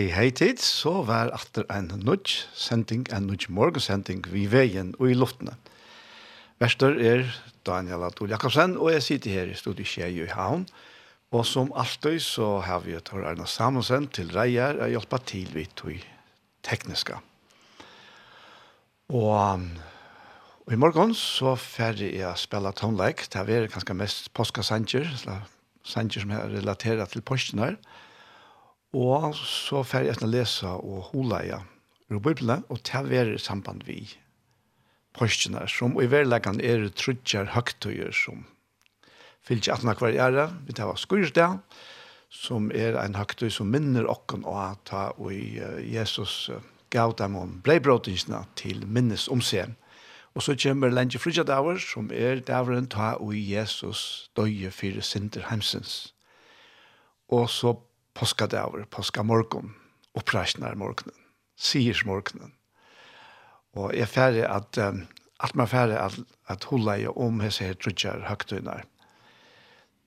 Hei, hei tid, så var atter en nudge sending, en nudge morgensending vi veien og i luftene. Vester er Daniel Adol Jakobsen, og jeg sitter her i studiet Kjei i Havn. Og som alltid så har vi Tor Arne Samuelsen til reier og hjelper til vi tog tekniska. Og, og i morgen så ferdig jeg spiller tonelike, det er kanskje mest påskasanger, sanger som er relateret til posten her. Og så fer jeg til å lese og hula ja, ur Bibelen, og til å være i samband vi postene, som i verleggen er trutjer høgtøyer som fyllt ikke atna hver ære, vi tar skursdag, som er en høgtøy som minner okken å ta og Jesus gav dem om breibrødingsene til minnes om seg. Og så kommer lenge frutja daver, som er daveren ta og Jesus døye fire sinter heimsens. Og så påskadaver, påskamorgon, oppreisjonar morgonen, sigers morgonen. Og jeg færre at, um, at man færre at, at hula i om hese her trudjar høgtunar.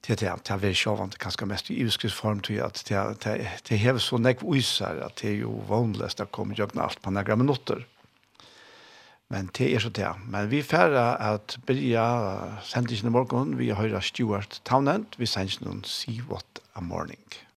Det er det, det er veldig sjåvant, kanskje mest i uskriftform, tror jeg, at det, er hever så nekv uiser, at det er jo vanligst å komme jøgna alt på negra minutter. Men det er så det. Men vi færre at byrja sendingen i morgen, vi høyra Stuart Townend, vi what a morning. morgenen.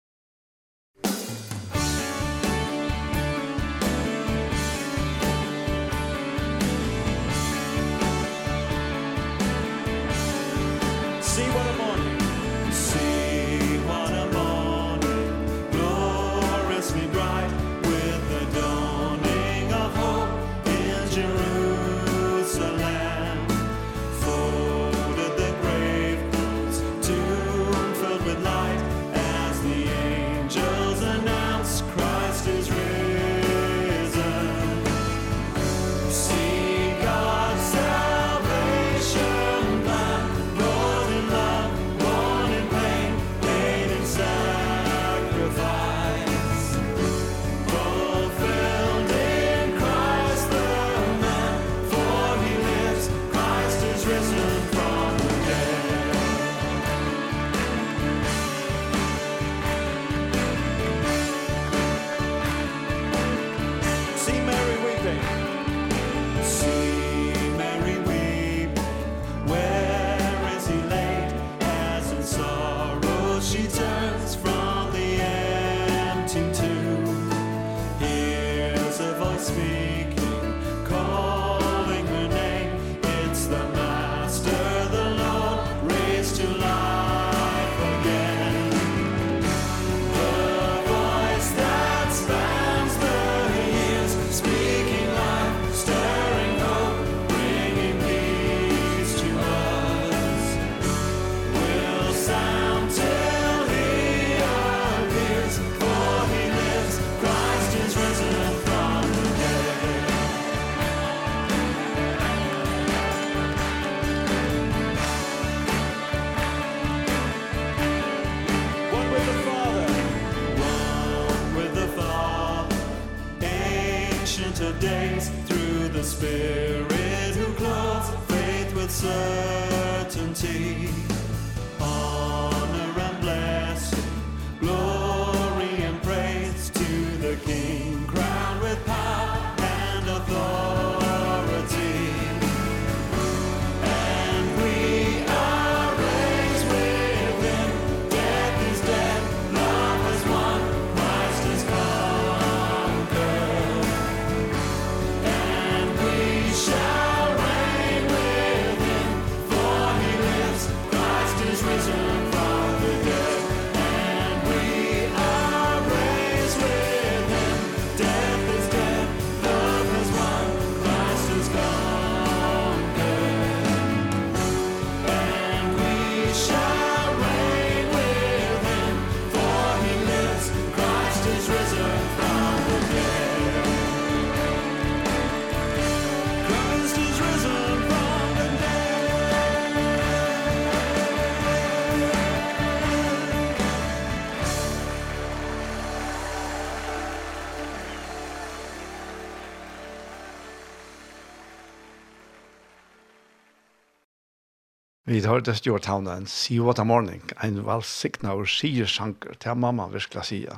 Vi hørte Stuart Townend, See What a Morning, en valsikna og sier sjanker til mamma virkelig sier.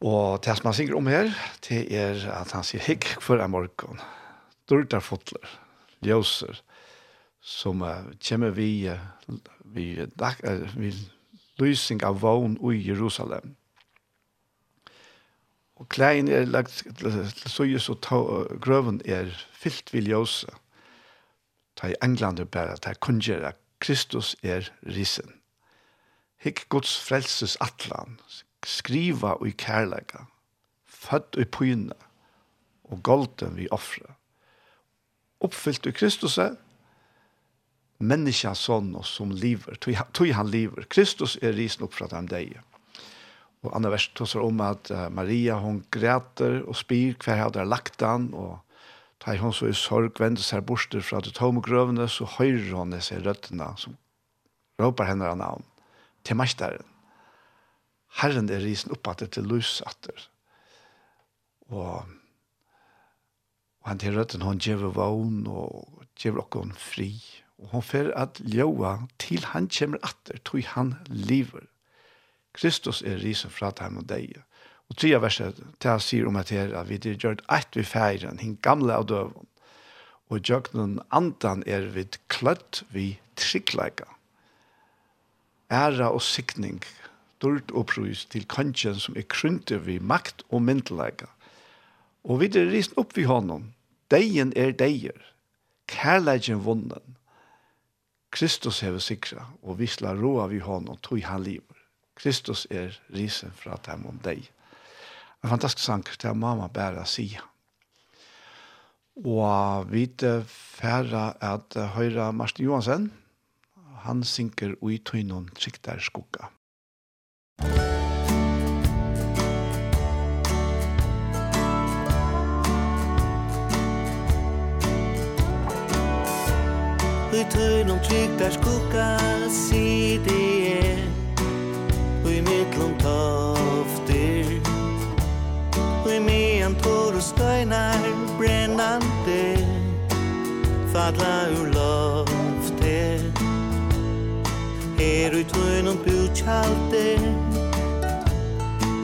Og det som han synger om her, det er at han sier hikk for en morgen, dyrta fotler, ljøser, som uh, kommer vi, uh, vi, dag, uh, vi lysing av vogn i Jerusalem. Og klein er lagt til søyes og grøven er fyllt vi ljøser ta i Englander bæra ta kongera Kristus er risen. Hikk Guds frelses atlan, skriva og i kærleika, født og i pyna, og golden vi offre. Oppfyllt i Kristus er, menneska sånn og som lever, tog han lever. Kristus er risen opp fra dem deg. Og andre vers tåser om at Maria, hon græter og spyr hver hadde lagt han, og Da hun så i sorg vendes her borte fra det tomme grøvene, så høyrer hun disse røttene som råper henne av navn til mesteren. Herren er risen oppattet til lysatter. Og, og han til røttene, hun gjør vogn og gjør dere fri. Og hun fer at ljøa til han kommer atter, tog han lever. Kristus er risen fra dem og deg. Og tredje verset det han sier om at her, at vi har gjort eit vi feiren, hin gamle av døven. Og jøgnen andan er vid kløtt vi tryggleika. Æra og sikning, dørt og prus til kanskjen som er krynte vi makt og myndleika. Og vi er risen opp vi honom. Deien er deier. Kærleggen vunnen. Kristus hever sikra, og vi slår roa vi honom, tog han liver. Kristus er risen fra dem om deg en fantastisk sang til mamma bare sier. Og vi færre at høyre Martin Johansen, han synker ui tøynon siktar skukka. Ui tøynon siktar skukka si det er, ui mittlom toft støynar brennande Fadla ur lofte Er ui tøynum bjutjalte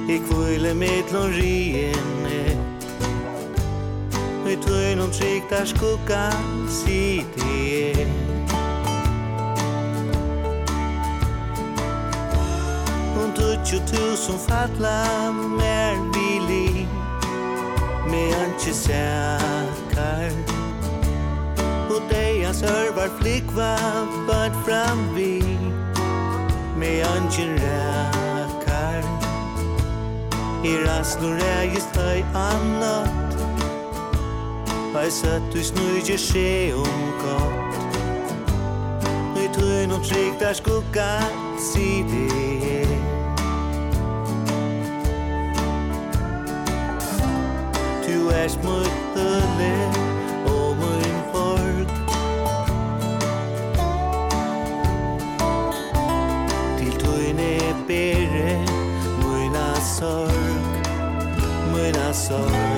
I kvile mittlun riene Ui tøynum trygdar skugga sidi er Hun tutju tusen fadla mer me anki sækar Og deia sørvar flikva bad fram vi Me anki rækar I rasnur eist høy annat. Høy søtt du snudje skje om gott. I trun og trygg der skugga sidi ești mântâle om în porc Til tuine bere mâna sorg Mâna sorg.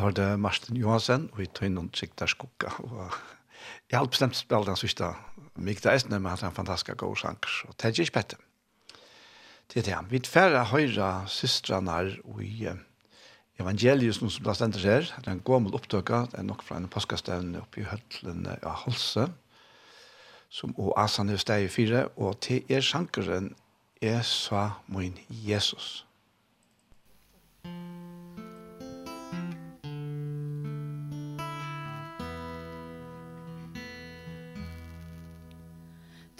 tar det Martin Johansen, og vi tar inn noen sikter skukka. Og jeg har bestemt spilt den siste mykta eisne, men han er en fantastisk god sanger, og det er ikke bedre. Det er det. Vi tar høyre systrene i evangeliet som det stender her, det er en gammel opptøkka, det er nok fra en påskastevne oppe i Høtlen av ja, Holse, som og Asan er steg i fire, og til er sankeren, jeg sa min Jesus. Jesus.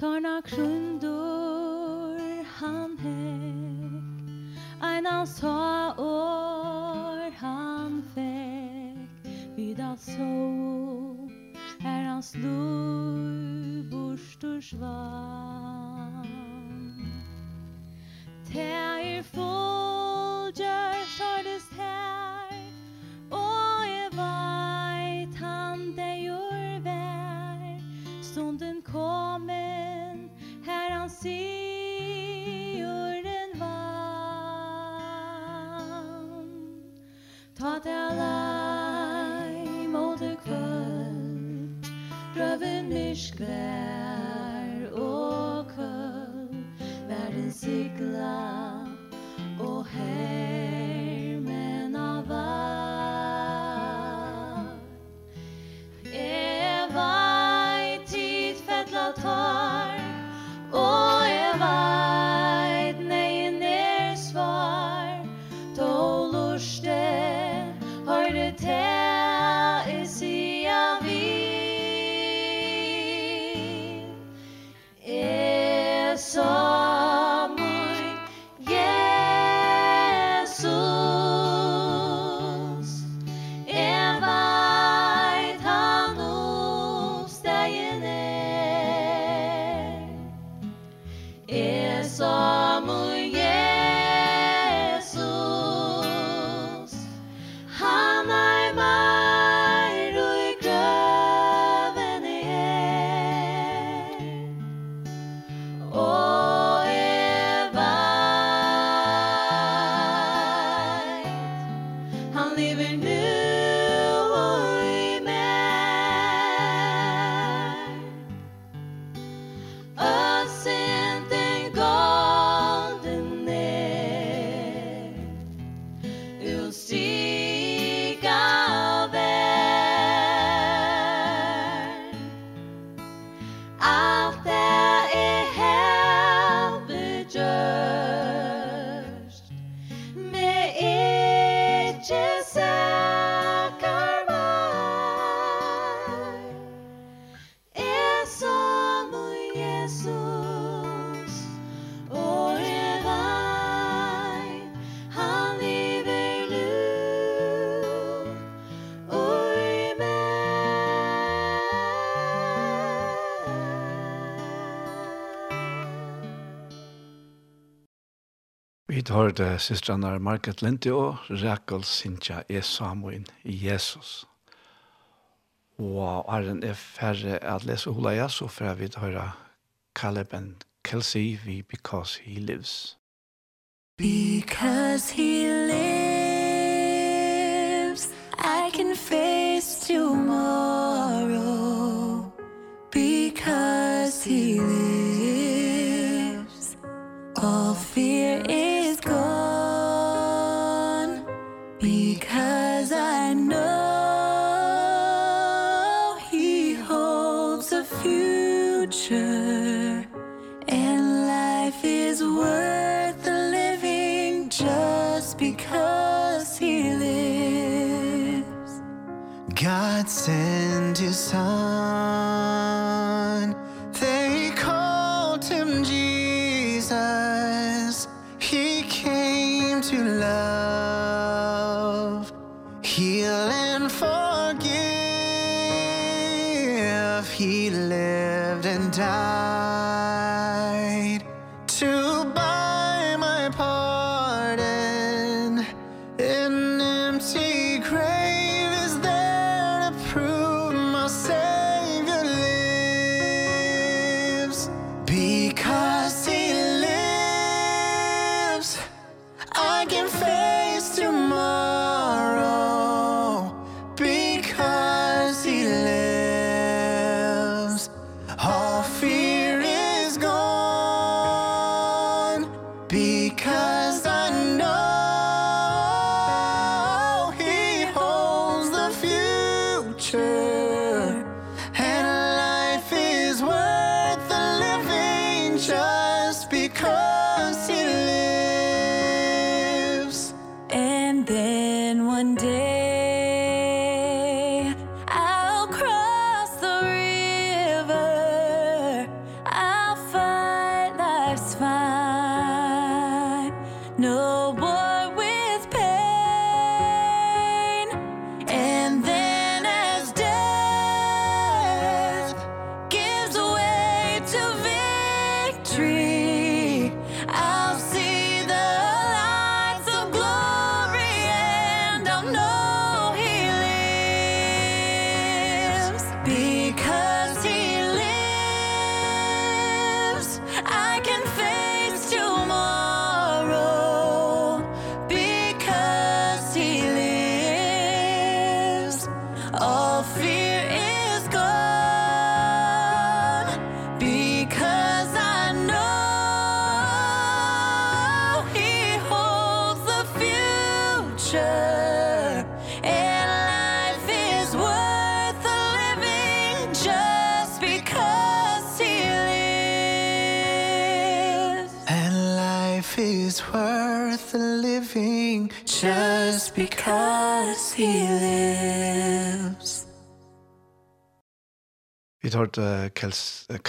Tornak sjundor han hekk Einans ta år han fekk. Vid alt så er hans lor borstor svann. Te er full gjør hørdes her Og jeg veit han det gjør vær. Stunden kom sigurden vann Ta til alai mot det kvöld Røven myrskvær og kvöld. Verden sigla og hei Vi tar det systrene Margaret Lindy og Rakel Sintja er Samoin i Jesus. Og er en er færre at lese hula ja, så får vi høre Caleb and Kelsey v Because He Lives. Because He Lives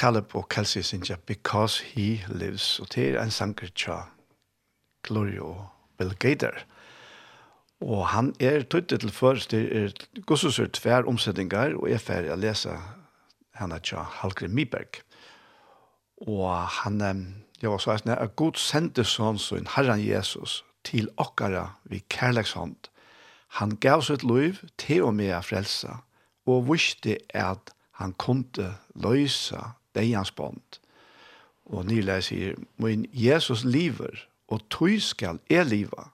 Caleb og Kelsey synger Because He Lives, og det er en sanger tja Gloria og Bill Gator. Og han er tøytet til først, det er gossusur tver omsetninger, og er ferdig å lese henne tja Halgrim Miberg. Og han, jeg var så eisne, at God sendte sånn sånn Herren Jesus til okkara vi kærlekshånd. Han gav sitt liv til og med frelsa, og visste at han kunde løysa deians bond. Og nyleg sier, «Min Jesus liver, og tøy skal er leva.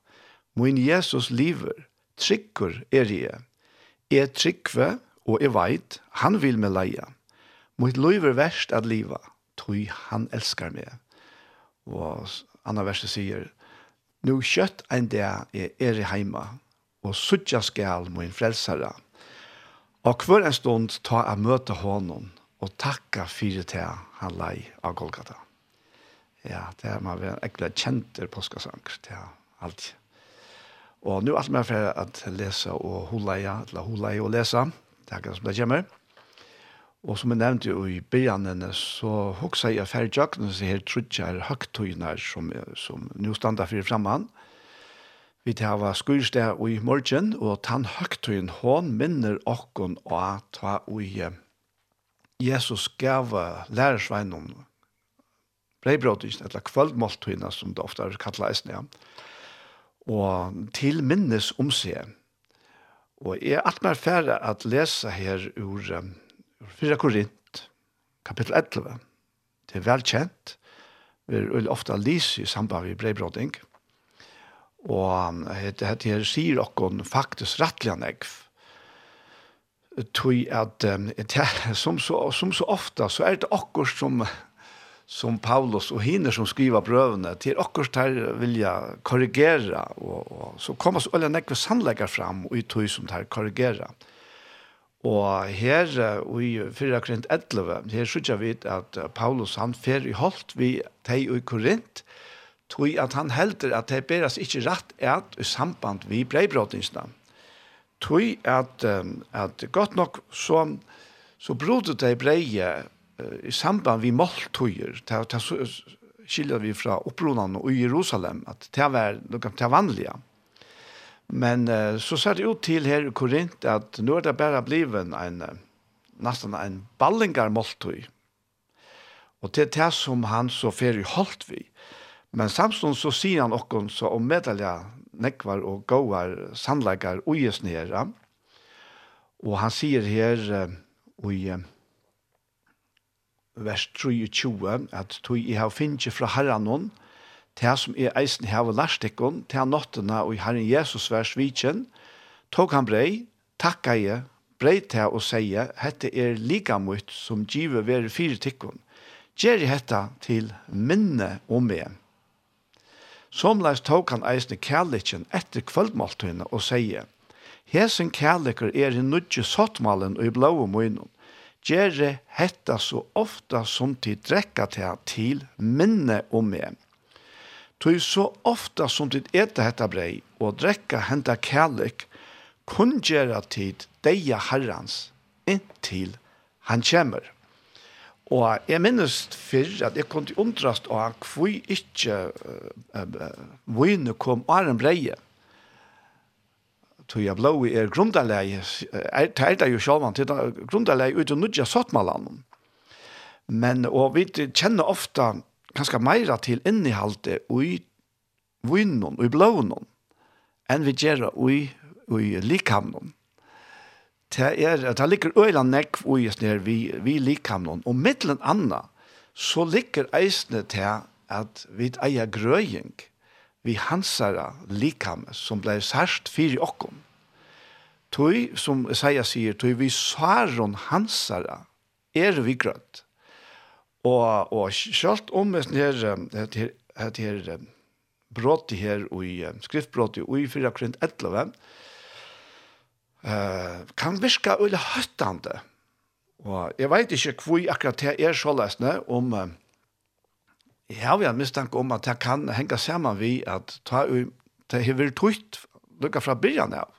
Min Jesus liver, trykker er jeg. Jeg trykker, og jeg veit, han vil meg leia. Mitt liv er verst at leva, tøy han elskar meg. Og andre verset sier, «Nu kjøtt ein dag er er i heima, og suttja skal min frelsare. Og hver en stund ta jeg møte honom, og takka fyrir til han lei av Golgata. Ja, det er man egentlig kjenter påskasanker til alt. Og nu alt med for at lesa og hulaia, eller hulaia og lesa, det er det som det kommer. Og som jeg nevnte jo i begynnene, så hoksa jeg ferdig jøkken, så her trutja er høgtøyner som, som nå standa fyrir framman. Vi tar var skursdag i morgen, og tann høgtøyen hån minner okkon og ta og Jesus gav lærersveinen breibrådisen, eller kvöldmåltøyene, som det ofte er kallet eisen, ja. Og til minnes om seg. Og jeg er alt mer færre at lese her ur, um, ur 4 Korint, kapittel 11. Det er velkjent. Vi er ofte lyse i samband med breibråding. Og um, det her sier dere faktisk rettelig anegg tui at um, som, så, som så ofta så er det akkurat som som Paulus og hinner som skriver brøvene, til akkurat her vilja korrigera, og, og så kommer så alle nekve sannlegger fram og i tog som der korrigera. Og her, og i 4 Korint 11, her sykja vi at Paulus han fer i holdt vi teg og i Korint, tog at han helder at det beres ikke rett et i samband vi breibrådingsnavn tui at, um, at godt nok så, så brodde de breie i samband vi måltøyer, ta, ta, skiljer vi fra opprunan og i Jerusalem, at det var noe til vanlige. Men uh, så ser det ut til her i Korint at nå er det bare blivet en, nesten en ballingar måltøy. Og det er det som han så fer i holdt vi. Men samstånd så sier han okkon så om medalja nekvar og gåar sannleikar uges nere. Og han sier her uh, i uh, vers 23 at tog i hau finnje fra herranon til som er eisen hau larstekon til nottena og i herren Jesus vers vitjen tog han brei, takka je, brei til og seie hette er lika mot som give veri fire tikkon. Gjeri hetta til minne om meg. Somleis tok han eisne kærlikken etter kvöldmåltøyene og sier, Hesen kærlikker er i nudje sottmalen og i blåe munnen. Gjere hetta så ofta som tid drekka til til minne om meg. Tøy så ofta som tid eta hetta brei og drekka henta kærlik, kun gjere tid deia herrans inntil han kjemmer. Og jeg minnes fyrr at jeg kom til undrast av hvor ikke uh, uh, kom av en breie. Tog jeg blå i er grunderleie, er, det er jo sjålvan, til grunderleie ut og nudja sottmalan. Men, og vi kjenner ofta ganske meira til innihalde ui vinnun, ui blånon, enn vi gjerra ui, ui likamnon det er, det ligger øyla nekv ui nere vi, vi likhamnon, og mittelen anna, så ligger eisne til at vi eier grøying, vi hansara likame som blei særst fyri okkom. Tøy, som Isaiah sier, tøy vi saron hansara, er vi grøtt. Og, og sjalt om det her, det her, det her, brottet her, og skriftbrottet, og i 4 Korint 11, uh, kan virka øyla høttande. Og jeg vet ikke hvor akkurat det er så løsne om uh, jeg har en mistanke om at det kan henge sammen vi at ta ut det hever tøyt lukka fra byrjan av.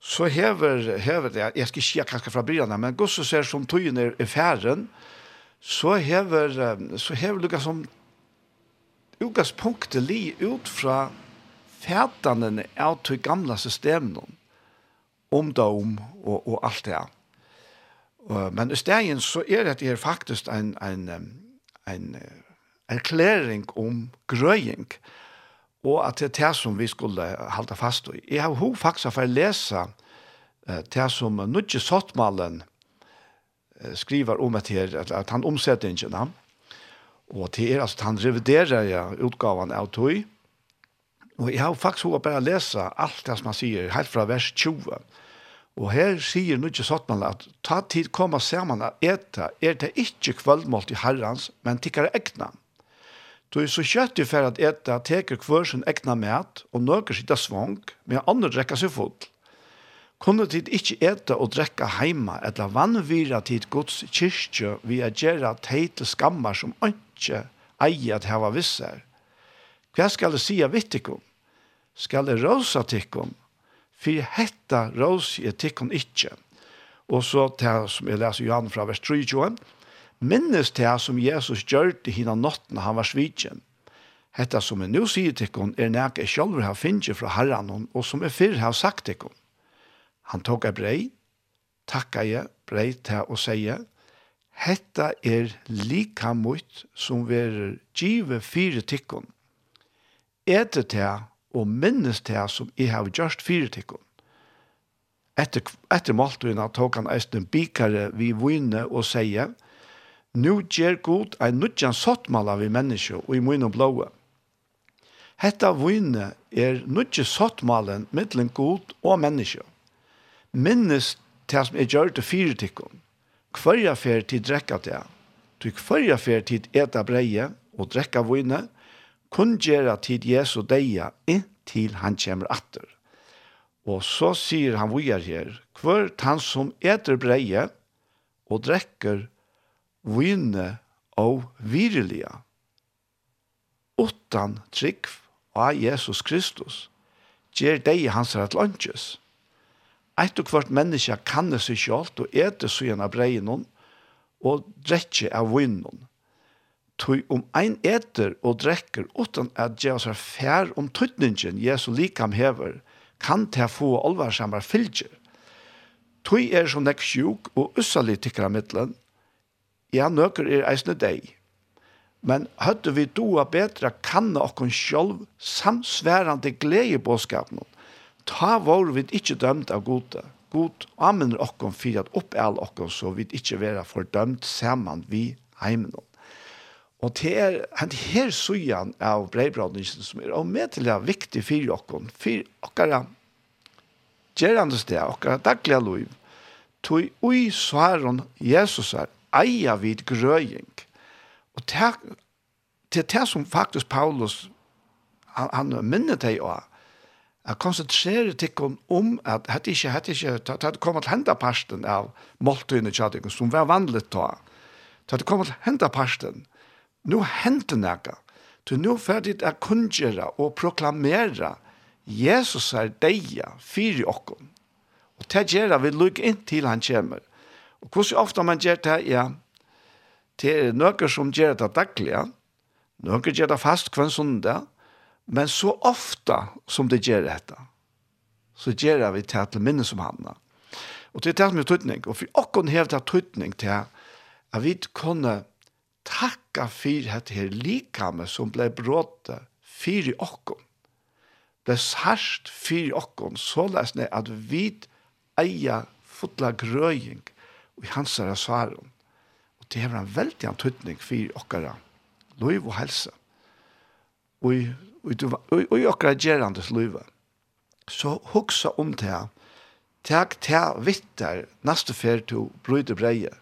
Så hever, hever det, jeg skal ikke si kanskje fra byrjan av, men gosse ser som tøyen er i færen, så hever, så hever lukka som utgangspunktet li ut fra fætanen av tøy gamla systemen omdom og, og alt det her. Uh, men i stedet så er det her faktisk en, en, en erklæring om grøying, og at det er det som vi skulle halda fast i. Jeg har ho faktisk for å lese uh, det som Nudje Sottmalen uh, skriver om at, her, at, at han omsetter ikke den. og det er altså at han reviderer ja, utgaven av tog, og jeg har faktisk ho bare lese alt det som han sier, helt fra vers 20, Og her sier nu ikke sånn at ta tid komme sammen og eta, er det ikke kvöldmål til herrens, men tikkare egna. Du er så kjøtt i fer at eta, teker hver sin egna mat, og nøker sitt svong, men andre drekker seg full. Kunne tid ikke eta og drekke heima, eller vannvira tid Guds kyrkje, vi er gjerra teite skammer som ikke eier at heva visser. Hva skal jeg si av vittikum? Skal jeg råsa tikkum? for hetta rås i etikken ikkje. Og så det som jeg leser Johan fra vers 3, minnes det som Jesus gjør til hina nottene han var svitjen. Hetta som jeg nå sier til henne er nek jeg selv har finnet fra herren og som jeg før har sagt til henne. Han tok ei brei, takka jeg brei til å sige, hetta er lika mot som verer give fire tikkun. Etter til og minnes det som jeg har gjort fire tikkene. Etter, etter måltøyene tok han eisen bikare vi vinne og sier, «Nu gjer god ein nudjan sottmala vi menneske og i munn og blåa. Hetta vinne er nudje sottmalen mittlen god og menneske. Minnes det som jeg gjør til fire tikkene. Hverja fer tid drekka det. Du hverja fer tid eta breie og drekka vinne, kun gjera tid Jesu deia inntil han kommer atter. Og så sier han vi er her, hver han som eter breie og drekker vinne og virilige, utan trygg av Jesus Kristus, gjør deg hans rett lunches. Eit og hvert menneske kan det seg selv, og eter søgjene av breien og drekker av vinnen. Tui om ein eter og drekker utan at geva seg fær om tøytningen Jesu likam hever, kan ta få alvarsamar fylgjer. Tui er som nek sjuk og ussalig tikkra middelen. ja, nøkker er eisne deg. Men høtte vi doa betra kanna okkon sjolv samsværande glede i båskapen. Ta vår vi ikkje dømt av gode. God anminner okkon fyrir at all okkon så vi ikkje vera fordømt saman vi heimen. Og det er en her søyan av breibradningen som er og viktig for okken, for okkara gjerande sted, okkara daglige liv, tog ui svaren Jesus er eia vid grøying. Og det er det, som faktisk Paulus han, han minner deg også, Jeg konsentrerer tikkun om at hette ikke, hette ikke, det hadde kommet til henda parsten av måltøyene tjadikken, som var vanligt da. Det hadde kommet til henda parsten, nu hendte nega. Du nu ferdig er kunngjera og proklamera Jesus er deia fyri okkom. Og det gjør vi lukk inn til han kommer. Og hvordan ofte man gjør det, ja, det er noen som gjør det daglig, ja. Noen gjør det fast hver søndag, men så ofte som det gjør dette, så gjør vi det til minne som han. Og det er det som er tøytning, og for åkken hever det tøytning til at vi kunne takka fyrir dette her likame som blei bråte fyrir okkom. Blei sarst fyrir okkom, så lesne at vi eia fotla grøying i hans her svaren. Og det hever en veldig antutning fyrir okkara, loiv og helse. Og i, og i okkara gerandes loive. Så hugsa om det her, Takk til vittar, neste fer til brøyde breie,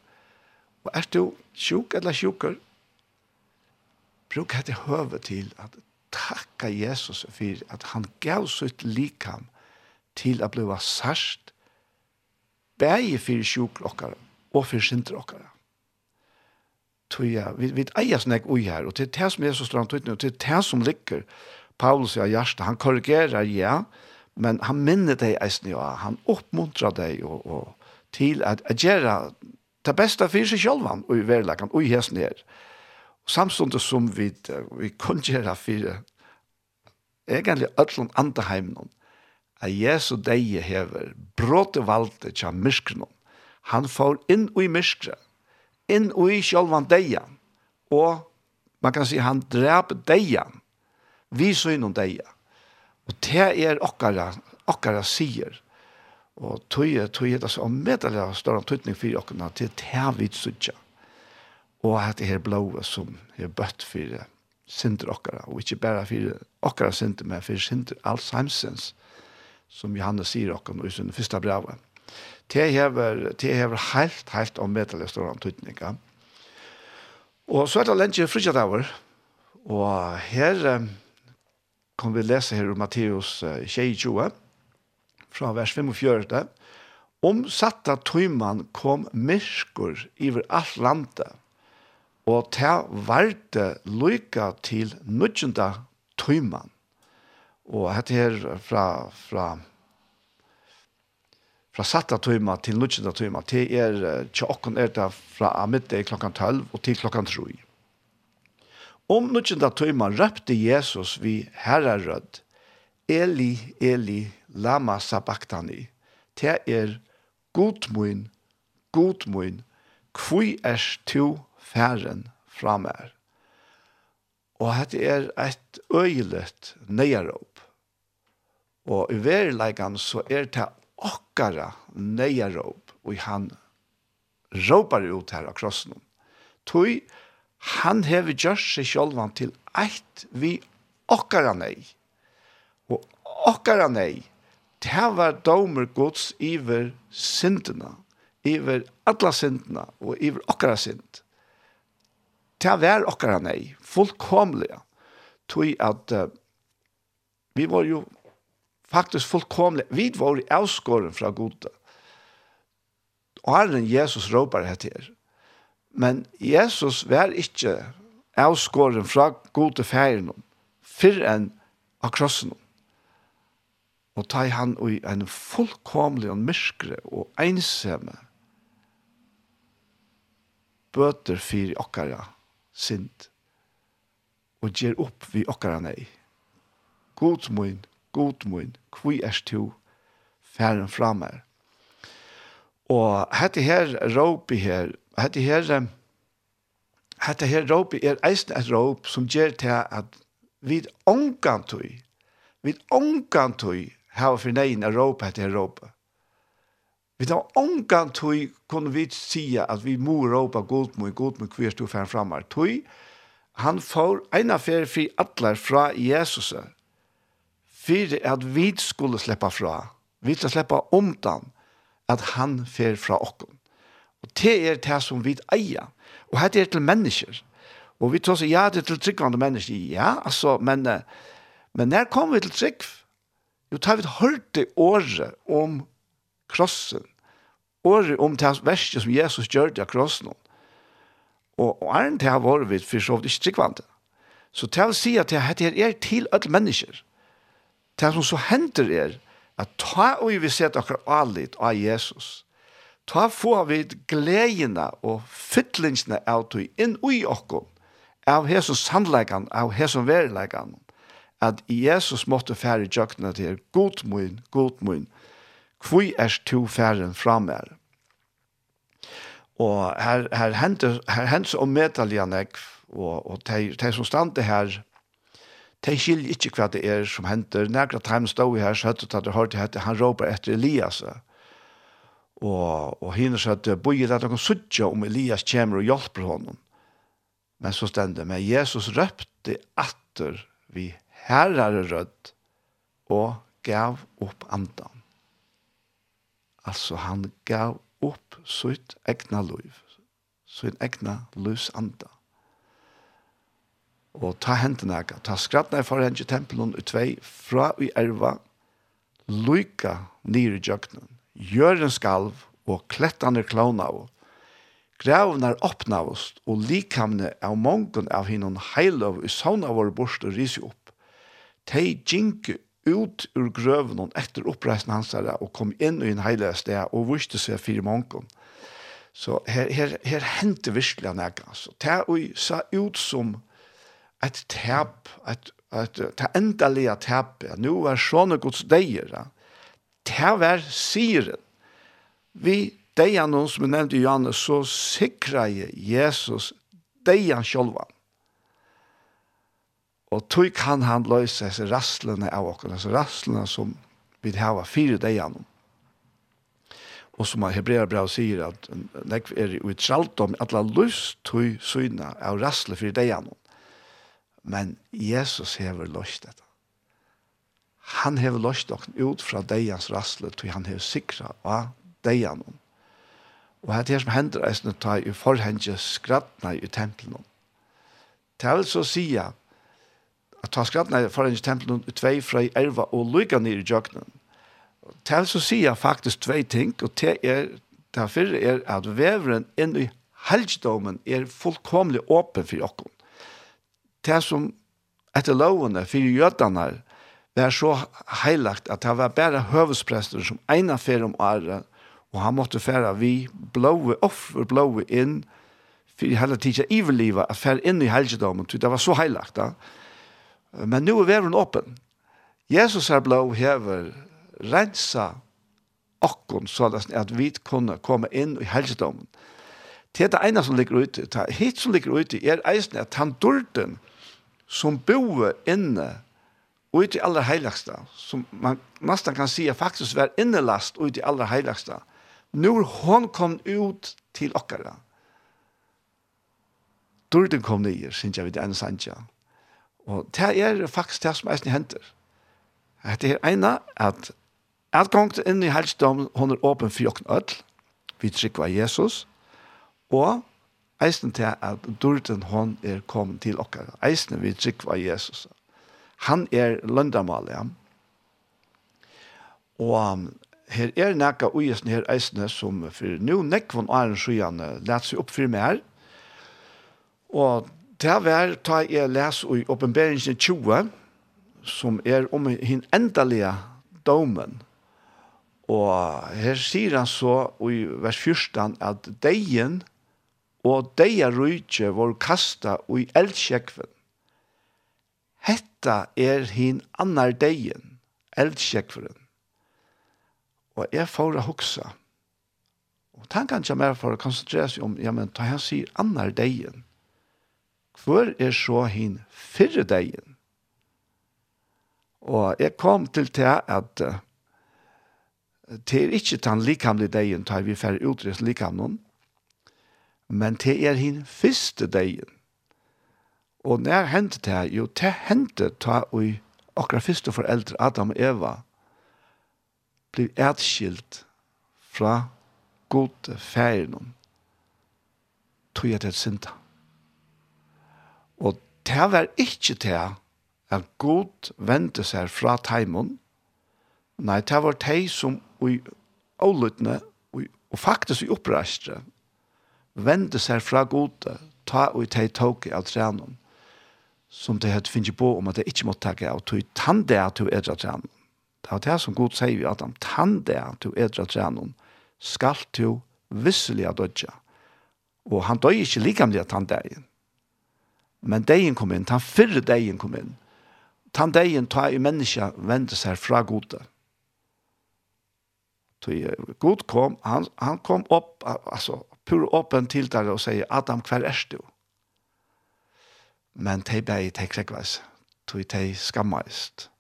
Og er du sjuk eller sjukker, bruk hette høve til at takka Jesus for at han gav sitt likam til å bli sørst, bæge for sjuk okkara og for sinter okkara. Tøya, vi, vi eier snakk ui her, og til det som er så stramt ut nu, til det som ligger, Paulus i hjertet, han korrigerer, ja, men han minner deg eisen, ja, han oppmuntrer deg og, og til at gjøre det beste for seg selv, og i verleggen, og i hesten her. Samståndet som vi, vi kunne gjøre for egentlig ødelen andre heimen, at Jesu deie hever, bråte valgte til myskene. Han får inn i myskene, inn i sjølvan deia, og man kan si han drep deia, vi så innom deia. Og det er okkara, okkara sier, Og tøye, tøye, det er så medelig av større tøytning for åkene til det vi suttja. Og at det her blåe som er bøtt for synder åkere, og ikke bare for åkere synder, men for synder Alzheimer's, som Johannes sier åkene i sin første brevet. Det hever, det hever helt, helt om medelig større tøytning. Og så er det lenge frikjadaver, og her kan vi lese her om Matteus 22, fra vers 45, om satta tøyman kom myrskur iver alt landet, og ta varte lykka til nødgjenda tøyman. Og dette her fra, fra, fra satta tøyma til nødgjenda tøyma, til er tjokken er det fra middag klokkan 12 og til klokkan 3. Om nødgjenda tøyma røpte Jesus vi herrerød, Eli, Eli, lama sabachtani. Te er god mun, kvui er tu færen framer. Og dette er et øyelet nøyaråp. Og i verileggen så er det okkara nøyaråp, og han råpar ut her av krossen. Tui, han hever gjørt seg sjølvan til eit vi okkara nei. Og okkara nei det var domer gods iver syndene, iver alla syndene og iver okkara synd. Det var okkara nei, fullkomlige, tog at uh, vi var jo faktisk fullkomlige, vi var i avskåren fra gode. Og herren Jesus råpar hette her. Men Jesus var ikke avskåren fra gode ferien, fyrr enn av krossen og ta han i en fullkomlig og myskre og ensamme bøter for okkara sint og gjer opp vi okkara nei. God mun, god mun, kvi er stu, færen fra meg. Og hette her råpi her, hette her, hette her råpi er eisen et råp som gjer til at vi ångan vi vid hava for neien Europa etter Europa. Vi tar omgang tog kunne vi sige at vi må Europa god mot god mot hver stod fram framar. Tog han får en affær fri atler fra Jesus for at vi skulle slippe fra. Vi skal slippe omdan at han fer fra okken. Og det er det som vi eier. Og det er til mennesker. Og vi tar så ja, det er til tryggvande mennesker. Ja, altså, men, men når kommer vi til tryggvande? Jo, tar vi hørte året om krossen, året om det verste som Jesus gjør det av krossen. Og, og æren til her var vi for så vidt ikke tryggvante. Så til å si at det her er til alle mennesker. Det som så henter er at ta og vi sett akkurat alit av Jesus. Ta får vi gledene og fytlingsene av tog inn i okkom av hesson sannleggan, av hesson verileggan at Jesus måtte fære jøkna til god mun, god mun, kvui er to færen framer. Og her, her hender, her hender så omedelig nekv, og, og de, de som stande her, de skiljer ikke hva det er som hender. Nærkere time stod her, så hørte at det hørte hette, han råper etter Elias. Og, og henne så at bøyer at noen suttje om Elias kommer og hjelper honom. Men så stende, men Jesus røpte atter vi herrare rødt og gav opp andan. Altså han gav opp sitt egna liv, sitt egna livs andan. Og ta hendene ega, ta skrattene for henne til tempelen ut tvei, fra i erva, lyka nere i jøkkenen, gjør en skalv og klettene klona av. Gravene er åpna av oss, og likamne av mongen av hinnom heilov i sånne våre borste risi opp de gikk ut ur grøven etter oppreisen hans her, og kom inn i en heilig sted og viste seg fire månken. Så her, her, her hendte virkelig han ikke. Altså. Det og sa ut som et tap, et, et, et endelige tap. Ja. Nå er sånne gods deier. Ja. Det var siren. Vi deier noen som jeg nevnte i Johannes, så sikrer Jesus deier han. Og tog kan han løse disse rastlene av oss, disse rastlene som vi har fire degene. Og som Hebrea brev sier at nek er jo i tralt om at la løs tog syna av rassle fire degene. Men Jesus hever løst dette. Han hever løst dere ut fra degans rastle, tog han hever sikra av degene. Og det er som hender eisne ta i forhenge skrattene i tempelen. Det er altså sier at ta skrattene for en tempel i tvei fra i elva og lykka ned i jøkkenen. Til så sier jeg faktisk tvei ting, og til er, derfor er at veveren inn i helgdommen er fullkomlig åpen for jokken. Til som etter lovene for jødene var så heilagt at det var bare høvesprester som ene fer om året, og han måtte fære vi blåe offer blåe inn, for hele tiden iverlivet, at fære inn i helgedommen, det var så heilagt da. Ja Men nu er veren åpen. Jesus er blå hever rensa okkon så at vi kunne komme inn i helsedommen. Det er det ene som ligger ute. Det er hit som ligger ute er eisen at han dørten som bor inne ut i aller heiligste, som man nesten kan si faktisk var innelast ut i aller heiligste, når hun kom ut til okkara. Dørten kom nye, synes jeg vi det ene. Og det er faktisk det som eisen henter. Det er ene at Adgångt inn i helsedom, hun er åpen for jokken ødel, vi trykker av Jesus, og eisen til at dørten hun er kommet til okker. Eisen vi trykker av Jesus. Han er løndamal, ja. Og her er nekka ujesen her eisene som for nå nekvån æren sjøen lät seg opp for meg her. Og det var ta jeg les i oppenberingen 20, som er om hin endelige domen. Og her sier han så i vers 14 at deien og deia rujtje var kasta i eldsjekven. Hetta er hin annar deien, eldsjekven. Og jeg får å hoksa. Og tanken kommer for å konsentrere seg om, ja, men ta han sier annar deien Hvor er så hin fyrre dagen? Og jeg kom til til at uh, det er ikke den likamlige dagen, tar vi færre utrest likamnen, men det er hin fyrste dagen. Og når hendte det? Jo, det hendte ta og akkurat fyrste foreldre, Adam og Eva, blir etskilt fra god færen, tog jeg til synda det var ikke det at god vente seg fra teimen. Nei, det var de som i avlyttene, og faktisk i oppreistre, vente seg fra gode, ta og de tog av trenen, som de hadde finnet på om at de ikke måtte ta av, tog tann det at du er av trenen. Det var det som god sier vi, at han tann det at du er av trenen, skal du visselig av dødja. Og han døg ikke likamlig at han døg Men degen kom inn, den fyrre degen kom inn. Den degen tar i menneska vende seg fra gode. Så god kom, han, han kom opp, altså, pur åpen til der og sier, Adam, hver er du? Men de ble, de krekkveis, de, de skammeist.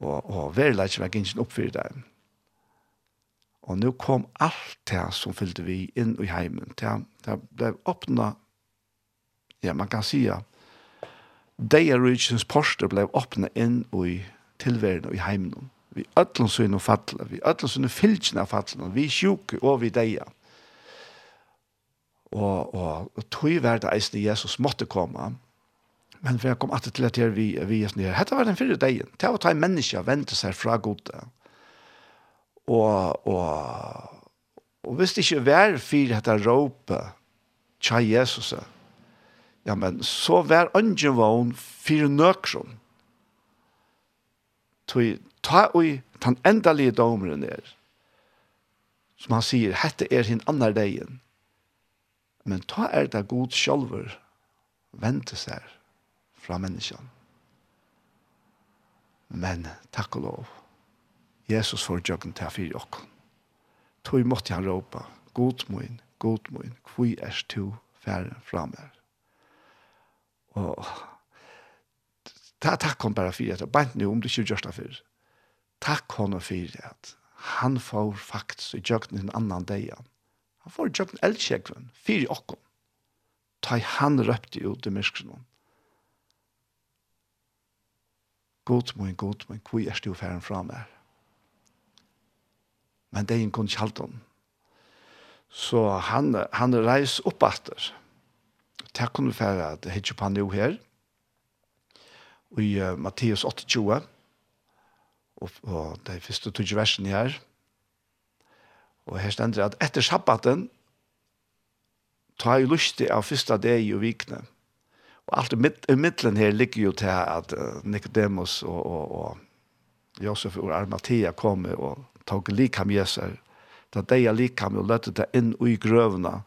Og, og verleik var gynsen oppfyrir dem. Og nu kom alt det som fyllde vi inn i heimen. Det, det ble åpnet ja, man kan säga Deja Regions poster blev öppna in i tillvärlden och i heimen. Vi öllum synu falla, vi öllum synu av falla, vi sjuk og vi deia. Og, og, og tog verda eisne Jesus måtte komme, men vi kom alltid til at her vi, vi er sånn her, Hette var den fyrre deien, til å ta en menneske og vente seg fra gode. Og, og, og hvis det ikke var fyrir dette råpe, tja Jesus, ja, men så var ungen vogn fire nøkron. Tøy, ta ui den endelige domeren er, som han sier, hette er hin andre degen. Men ta er det god sjolver, vente seg fra menneskene. Men takk og lov, Jesus får jøkken til å fyre okken. Tøy måtte han råpe, god moin, god moin, hvor er du færre fra meg? Og ta, takk kom bare for det. Bant nu om du ikke gjør det for. Takk og for at Han får faktisk i jøkken en annan dag. Han får i jøkken eldsjekven, fire åkken. Ta han røpte ut i myskene. God min, god min, hvor er du færen fra meg? Men det er en kun kjaldt Så han, han reis opp etter det kunne være at hitje på nå her, i uh, Matteus 28, og, og de første tog versen her, og her stender at etter sabbaten, ta i lyst av første dag i vikne, og alt i, mitt, i midtelen her ligger jo til at uh, Nicodemus og, og, og Josef og Armatia kom og tok likam Jesus, da de er likam og løtte det inn i grøvene,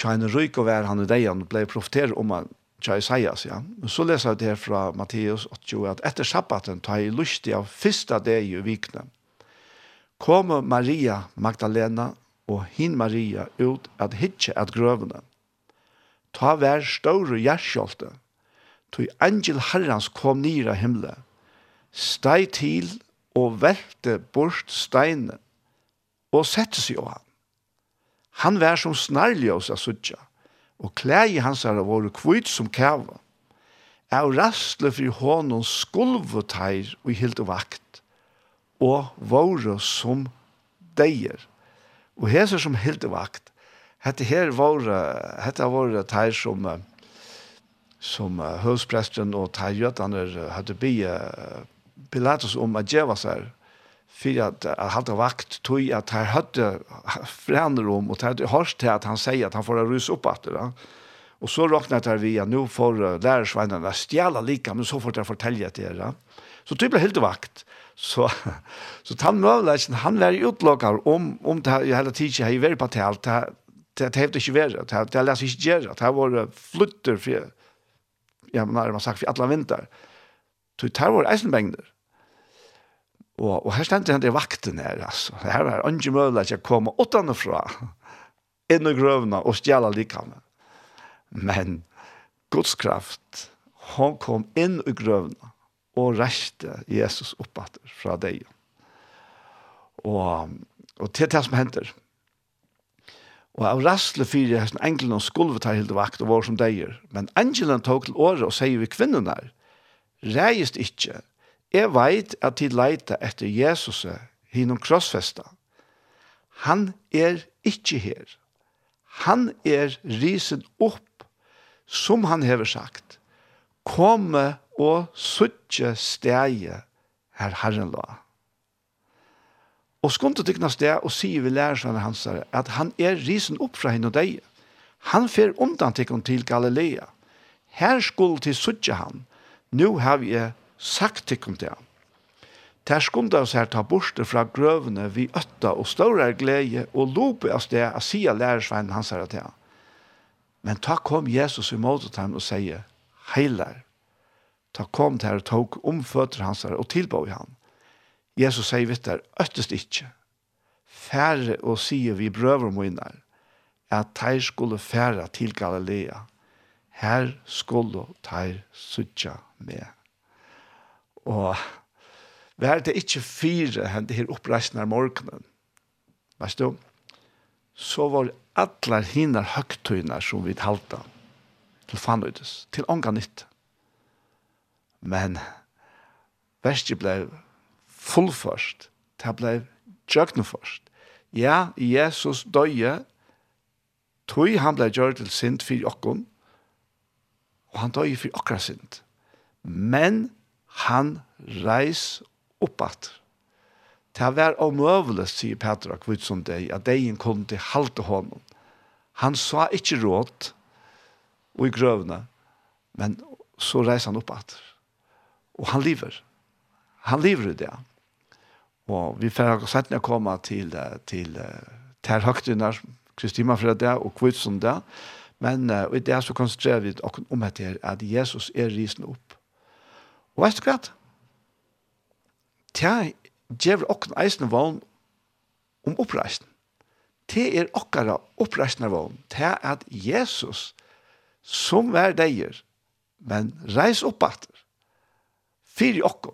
Tjene røyk og vær han i deien ble profeter om han tja Isaias, ja. Så leser jeg det her fra Matteus 80, at etter sabbaten tar jeg lustig av første dag i vikene. Kommer Maria Magdalena og hin Maria ut at hitje at grøvene. Ta vær større gjerskjolte, tog angel herrans kom nyr av himmelen. Steg til og velte bort steinen og sette seg av han. Han vær som snarljøs av suttja, og klei hans er vært kvitt som kæva. Er rastle fri hånden skulveteir og hilt og vakt, og våre som deier. Og hese som hilt og vakt, hette her våre, hette våre teir som som uh, høvspresten og teirjøtene hadde bygge Pilatus om at djeva seg för att han hade vakt tog att han hade förändrat om och hade hört till att han säger att han får rusa upp att det. Och så räknade vi via nu får lärarsvännerna stjäla lika men så får jag fortälja till det. Så typ blev helt vakt. Så så han mövlasen han var utlokar om om det här hela tiden har ju varit på det allt det det inte varit det det läs inte göra det var flutter för ja men när man sagt för alla vinter. Så det var eisen bängder. Og, og her stendte han til vakten her, altså. Her var ikke mulig at jeg kom utenfra, inn i grøvene og stjæle likene. Men Guds kraft, han kom inn i grøvene og reiste Jesus oppatter fra deg. Og, og til det som hender. Og av rastle fire hesten engelen og skulvet her hilde vakt og var som deier. Men engelen tok til året og sier vi kvinnen her, reist ikkje, Jeg veit at de leita etter Jesus hinnom krossfesta. Han er ikkje her. Han er risen opp, som han hever sagt. Komme og suttje stegje her Herren la. Og skundet tykna steg og sier vi lærersvannet hans at han er risen opp fra henne og deg. Han fer undan til til Galilea. Her skulle til suttje han. Nå har vi sagt tikkum det. Der skunda oss her ta borste fra grøvene vi øtta og ståre glede og lope av sted av sida lærersveinen hans her til. Men ta kom Jesus imot ham og sier, heilar. Ta kom til her og tok omføtter hans her og i han. Jesus sier vitt der, øttest ikkje. Færre og sier vi brøver moinar, at teir skulle færre til Galilea. Her skulle teir suttja med. Og vær det ikke fire henne her oppreisende morgenen, vet du, så var allar hinar høgtøyner som vi halta til fanøydes, til ånga nytt. Men verste ble fullførst, det blei jøgneførst. Ja, Jesus døye, tog han ble gjør til synd for okkon, og han døye for okra synd. Men han reis oppat. Det var omøvelig, sier Petra kvitt deg, at degen kom til halte hånden. Han sa ikke råd og i grøvene, men så reis han oppat. Og han lever. Han lever i det. Og vi får sett når komme til, til, til høgtene, Kristina fra det og kvitt det. Men uh, i det så konsentrerer vi oss om dette, at Jesus er risen opp Og veist du hva? Tja, djever okken eisen vogn om oppreisen. Det er okkara oppreisen av vogn. Te at Jesus, som vær deier, men reis opp atter. Fyr i okken.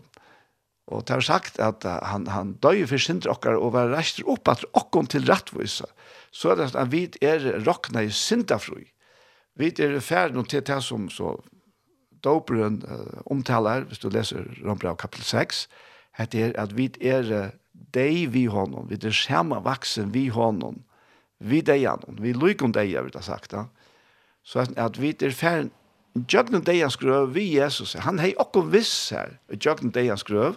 Og det er sagt at han, han døy for sindre okkara og var reist opp atter okken til rattvisa. Så er det at han vid er rokna i syndafrui. Vi er ferdig til det som så doperen uh, omtaler, hvis du leser Rombrau kapitel 6, heter er at vi er deg vi honom, vi er skjema vaksen vi honom, vi deg honom, vi lykker deg, jeg vil ha sagt da. Så at, at vi er ferdig, Jøgnen deian skrøv vi Jesus, han hei okko viss her, jøgnen deian skrøv,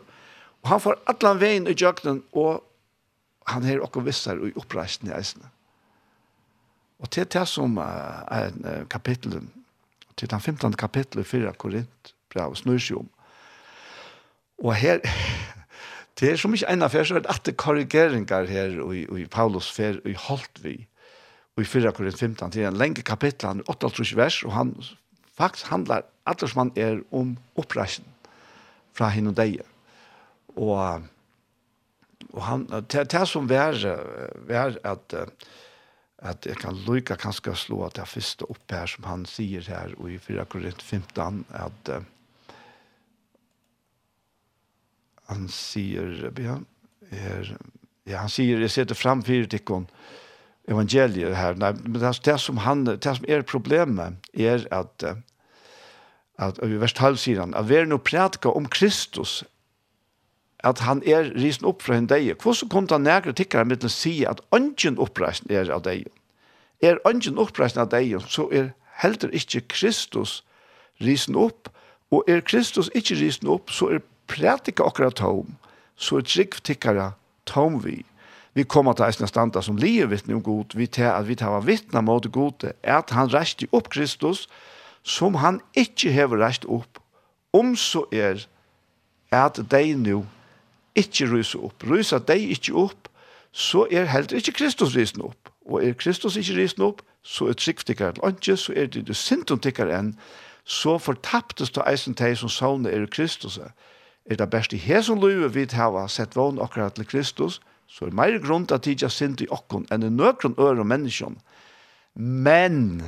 og han får atlan veien i jøgnen, og han hei okko viss her i oppreisen i eisene. Og til det som uh, er kapitlet til den 15. kapitlet 4 Korint, brev, snur seg om. Og her, det er som ikke en affær, så er det at det korrigeringer her i, i Paulus fer, i Holtvi, og i 4 Korint 15, det er en lenge kapittel, han er 8 vers, og han faktisk handlar alt som han er om oppreisen fra henne og deg. Og, og han, det, det som vær, vær at uh, at jeg kan lykke kanskje slå at jeg første opp her som han sier her i 4 Korint 15 at uh, han sier ja, er, ja, han sier jeg setter fram fire tikkene evangelier her. Nei, men det, det, som han, det som er problemet er at uh, at i vers 12 sier han at vi er noe prætka om Kristus at han er risen opp fra en deg. Hvordan kunne han nærkere tikkere med til å si at ønsken oppreisen er av deg? Er ønsken oppreisen av deg, så er heldur ikke Kristus risen opp, og er Kristus ikke risen opp, så er prætika okkara tom, så er trygg tikkere tom vi. Vi kommer til eisne standa som lier vittne om god, vi tar at vi tar var vittne mot gode, er at han reiste opp Kristus, som han ikke hever reist opp, om så er at de nu ikke ryser opp. Ryser de ikke opp, så er heller ikke Kristus rysen opp. Og er Kristus ikke rysen opp, så er tryggtikkeren ikke, så er det syndtikkeren enn, så fortaptes du eisen teg som savnet er Kristus. Er det best i her som løyve vi hava sett vågen akkurat til Kristus, så er meir grunn til at tidja synd i okkon enn i nøkron øre menneskjon. Men,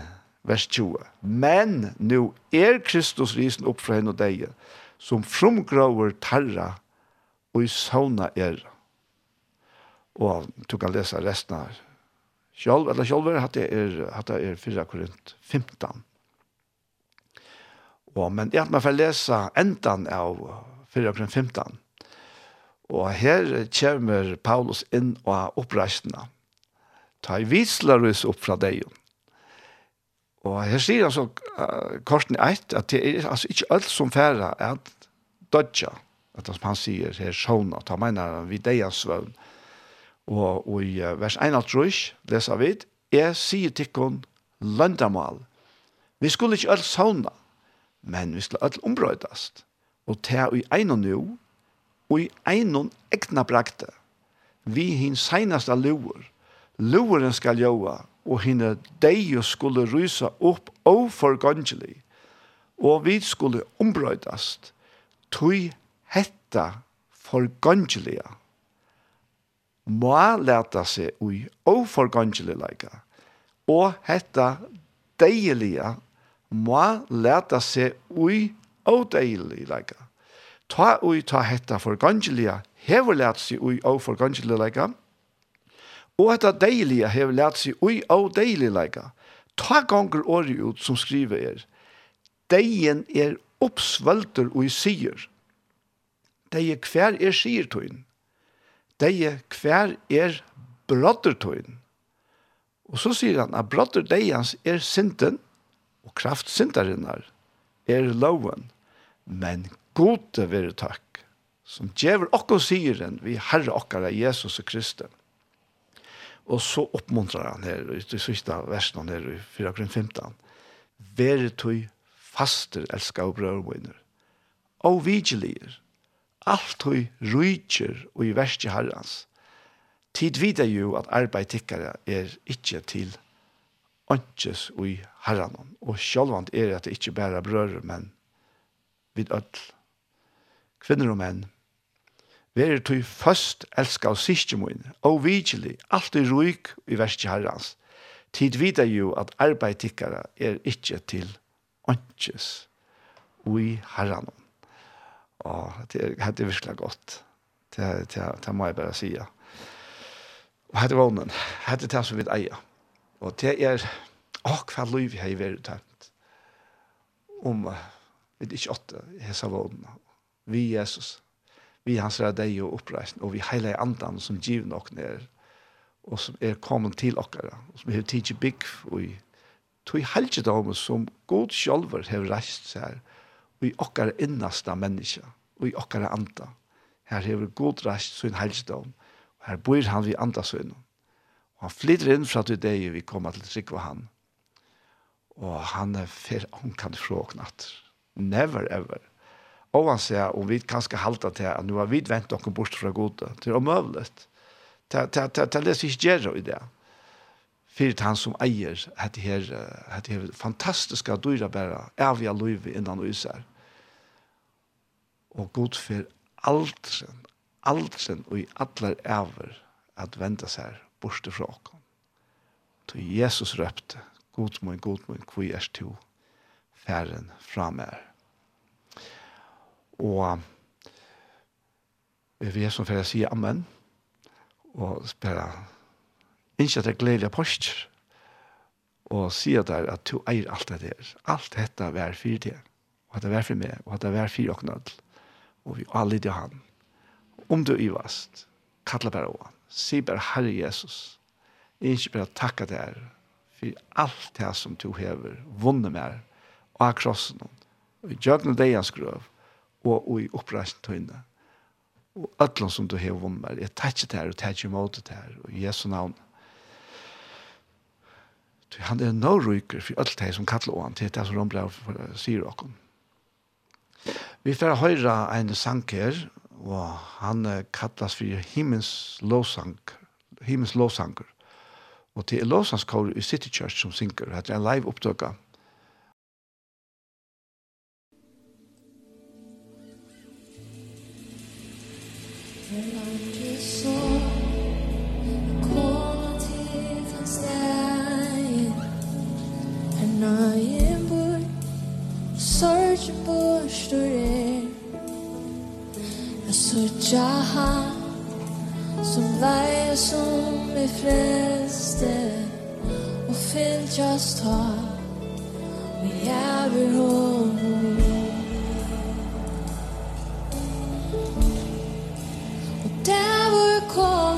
vers 20, men nu er Kristus risen opp fra henne og deg, som fromgraver tarra og i sauna er. Og du kan lese resten her. Sjálv, eller sjálver, hatt jeg er, hatt jeg er 4 Korint 15. Og, men jeg hatt meg lese endan av 4 Korint 15. Og her kommer Paulus inn og oppreisende. Ta i vislerus opp fra deg. Og her sier han så uh, korsen 1 at det er altså ikke alt som færre at dodja. Ja at som han sier her sjån, at han vid vi deia svøvn. Og, og i vers 1 av trus, leser vi, jeg sier tikkun løndamal. Vi skulle ikke alt sjåna, men vi skulle alt ombrøydast. Og ta i einon nu, og i einon egna brakte, vi hin seinasta luer, Loeren skal joa, og hinne deio skulle rysa opp oforgangelig, og vi skulle ombrøydast, tui hetta forgangelige må leta seg ui og forgåndgelige leika, og hetta deilige må leta seg ui og deilige leika. Ta ui ta hetta forgangelige hever leta seg ui og forgåndgelige leika, og hetta deilige hever leta seg ui og deilige leika. Ta gonger åri ut som skriver er, deien er oppsvølter og i sier, deie er hver er sier tøyen. Deie er hver er brodder tøyen. Og så sier han at brodder deians er synden, og kraft syndarinnar er loven. Men gode være takk, som djever okko siren vi herre okkara Jesus og Kristus. Og så oppmuntrar han her, i sista versen her, i 4.15, Vere tøy faster elska og brøvmøyner, og vigilier, alt hui rujtjer og i verste herrens. Tid vidar jo at arbeid tikkare er ikkje til åndsjes og i herren. Og sjálvant er at det ikkje bæra brødre, men vid öll. Kvinner og menn, Veri tui først elska og sikje moin, og vigili, alt er ruik i verste herrens. Tid vidar jo at arbeid er ikkje til åndsjes og i. Ja, det är det verkligen gott. Det det det må jag bara säga. Och hade vånen, hade det så eja. Och det är åh vad liv jag har tänt. Om vid ich åtta hesa vånen. Vi Jesus. Vi hans dig och uppreisen och vi hela andan som givna och ner och som är kommen till okkara och som har tidsi bygg og i tog helgedom som god sjolver har reist seg i okkar innasta menneske, og i okkar anda. Her hever god rast sin helsedom, og her bor han vi anda sin. Og han flytter inn fra til deg, vi kommer til Sikva han. Og han er fer omkant fråknatt. Never ever. Og han sier, og vi kan skal halte til at nå har vi vent dere bort fra gode, til omøvlet. Til det som ikke gjør i det. Fyrt han som eier, hette her, det her fantastiska dyra vi av løyve innan og især og god for aldren, aldren og i allar æver at venda seg bort fra oss. Så Jesus røpte, god min, god min, hvor er du færen fra meg. Og vi er som fære sier amen, og spørre, ikke at det er gledelig post, og sier der at du eier alt det der. Alt dette er vær for det, og at det er vær for meg, og at det er vær for dere og vi alle til han. Om du ivast, kalla bare å han. Si bare Herre Jesus, jeg ikke bare takka deg her, for alt det som du hever, vunnet med og av krossen, og i djøgnet deg hans grøv, og, i oppreisen tøyne. Og ætlån som du har vunnet mer, jeg tar ikke det her, og tar ikke imot det her, og i Jesu navn. Han er nå ryker for alt det som kallar han til det som de sier åkken. Vi får høre en sanker, og han kallas for Himmels lovsang, Himmels lovsanger. Og til er lovsangskår i City Church som synker, det er en live opptøkning sorg er Jeg sörja han Som leie som er freste Og fyllt just ha Vi er vi honom Og der hvor kom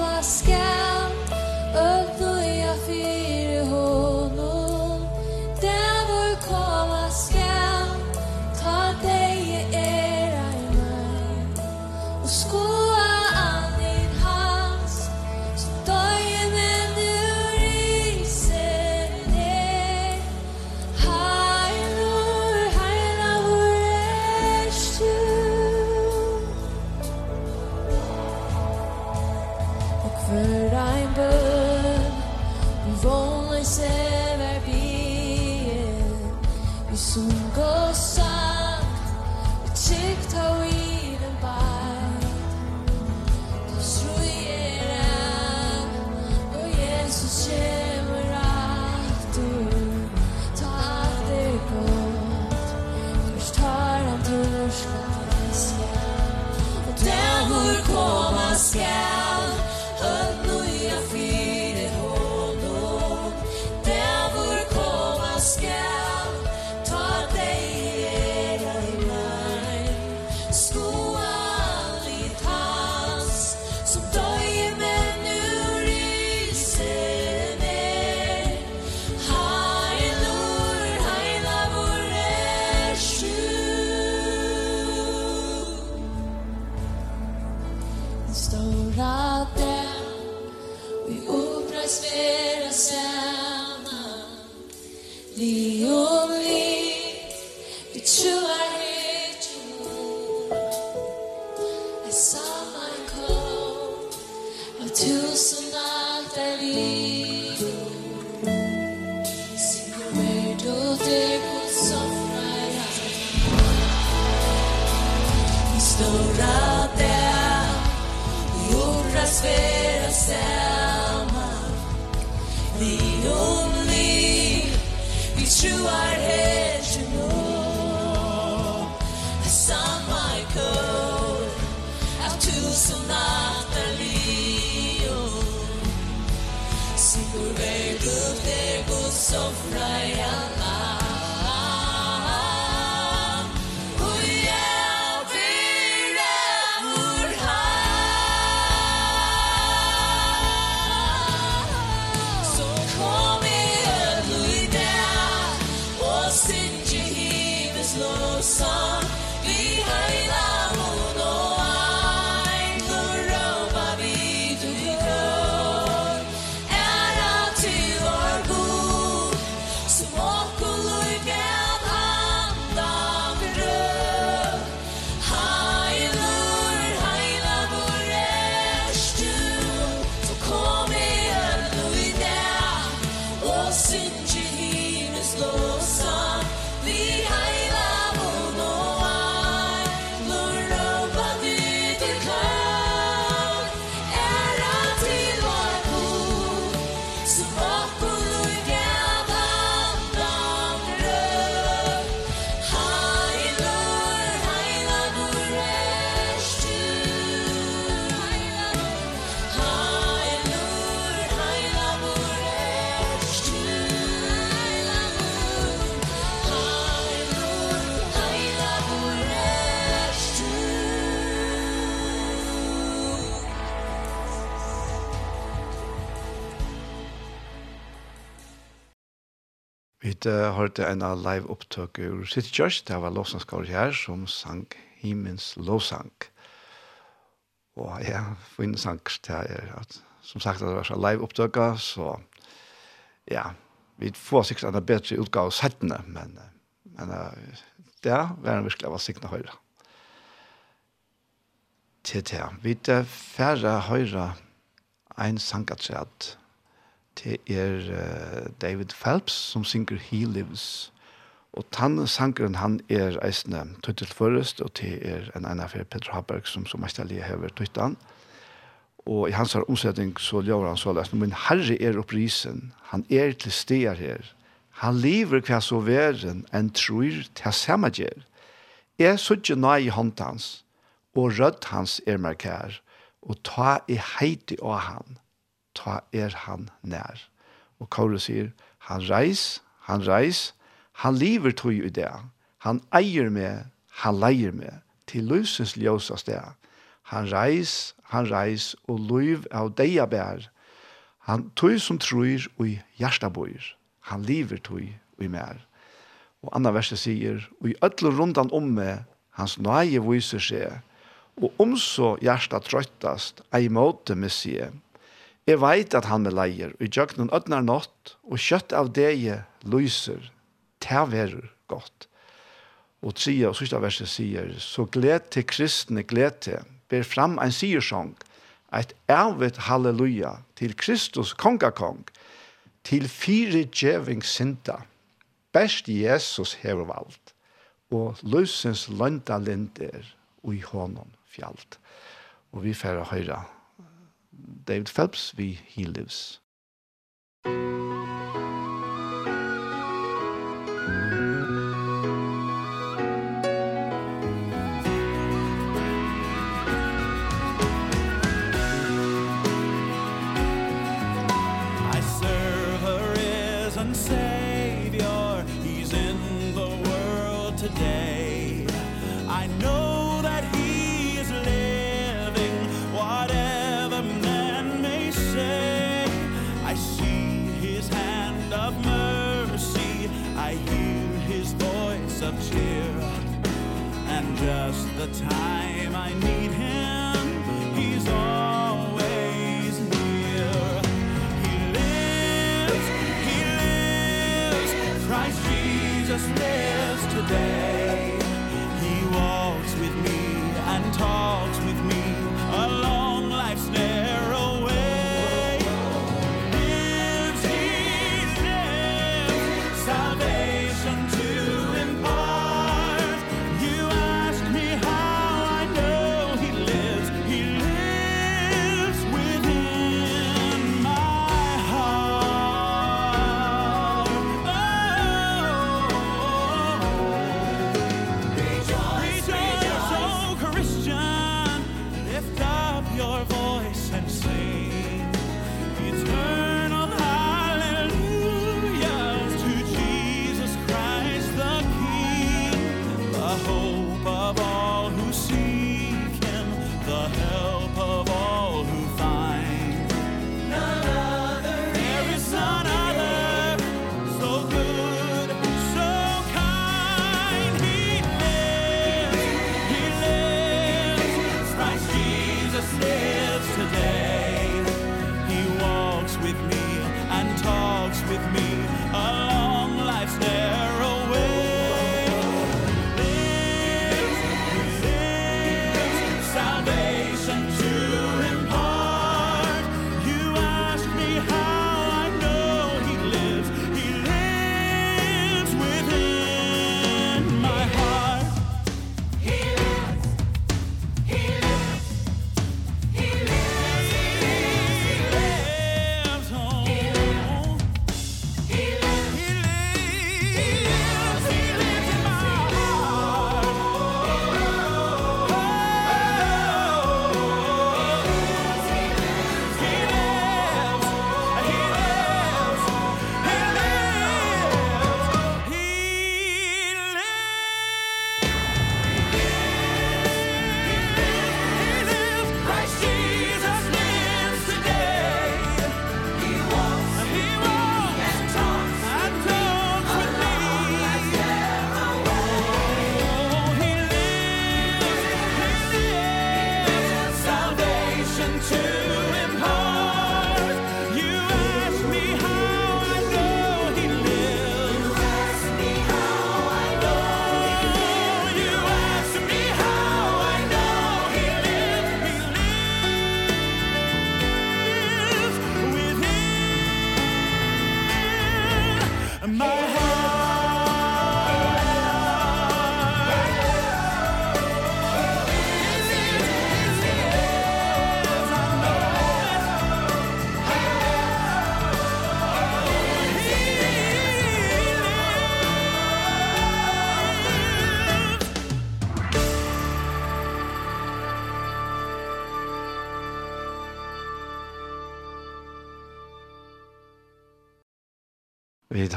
Lord is faithful. hørte en av live opptøk ur City Church, det var lovsangskåret her, som sang Himens lovsang. Og ja, fin sang, det er at, som sagt, det var så live opptøk, så ja, vi får sikkert en bedre utgave av settene, men, men det var en virkelig av sikkert høyre. Til det, vi færre høyre en sangatræt, det er uh, David Phelps som synger He Lives. Og tann sangeren han er eisne tøytel først, og det er en ena for Peter Haberg som som mest allige hever tøytan. Og i hans omsetning så lever han så løs, men herre er opprisen, han er til steder her. Han lever hva så veren enn tror til samme gjør. Jeg sutje nøy i hånd hans, og rødt hans er markær, og ta i heiti av han ta er han nær. Og Kåre sier, han reis, han reis, han lever tog i det. Han eier med, han leier med, til løsens ljøsa sted. Han reis, han reis, og løyv av deia bær. Han tog som tror i hjärsta. Han lever tog og i mer. Og anna verset sier, og i ødle rundan om meg, hans nøye viser seg, og om så hjärsta trøttast, ei måte med seg, Jeg veit at han er leier, og i djøgnen ødnar nått, og kjøtt av deie lyser, ta verur godt. Og tria og sista verset sier, så gled til kristne gled til, ber fram ein siersong, et ervet halleluja, til Kristus kongakong, til fire djeving synda. Best Jesus hever valgt, og løsens lønta linder, og i hånden fjalt. Og vi færre høyra David Phelps vi He Lives. the time.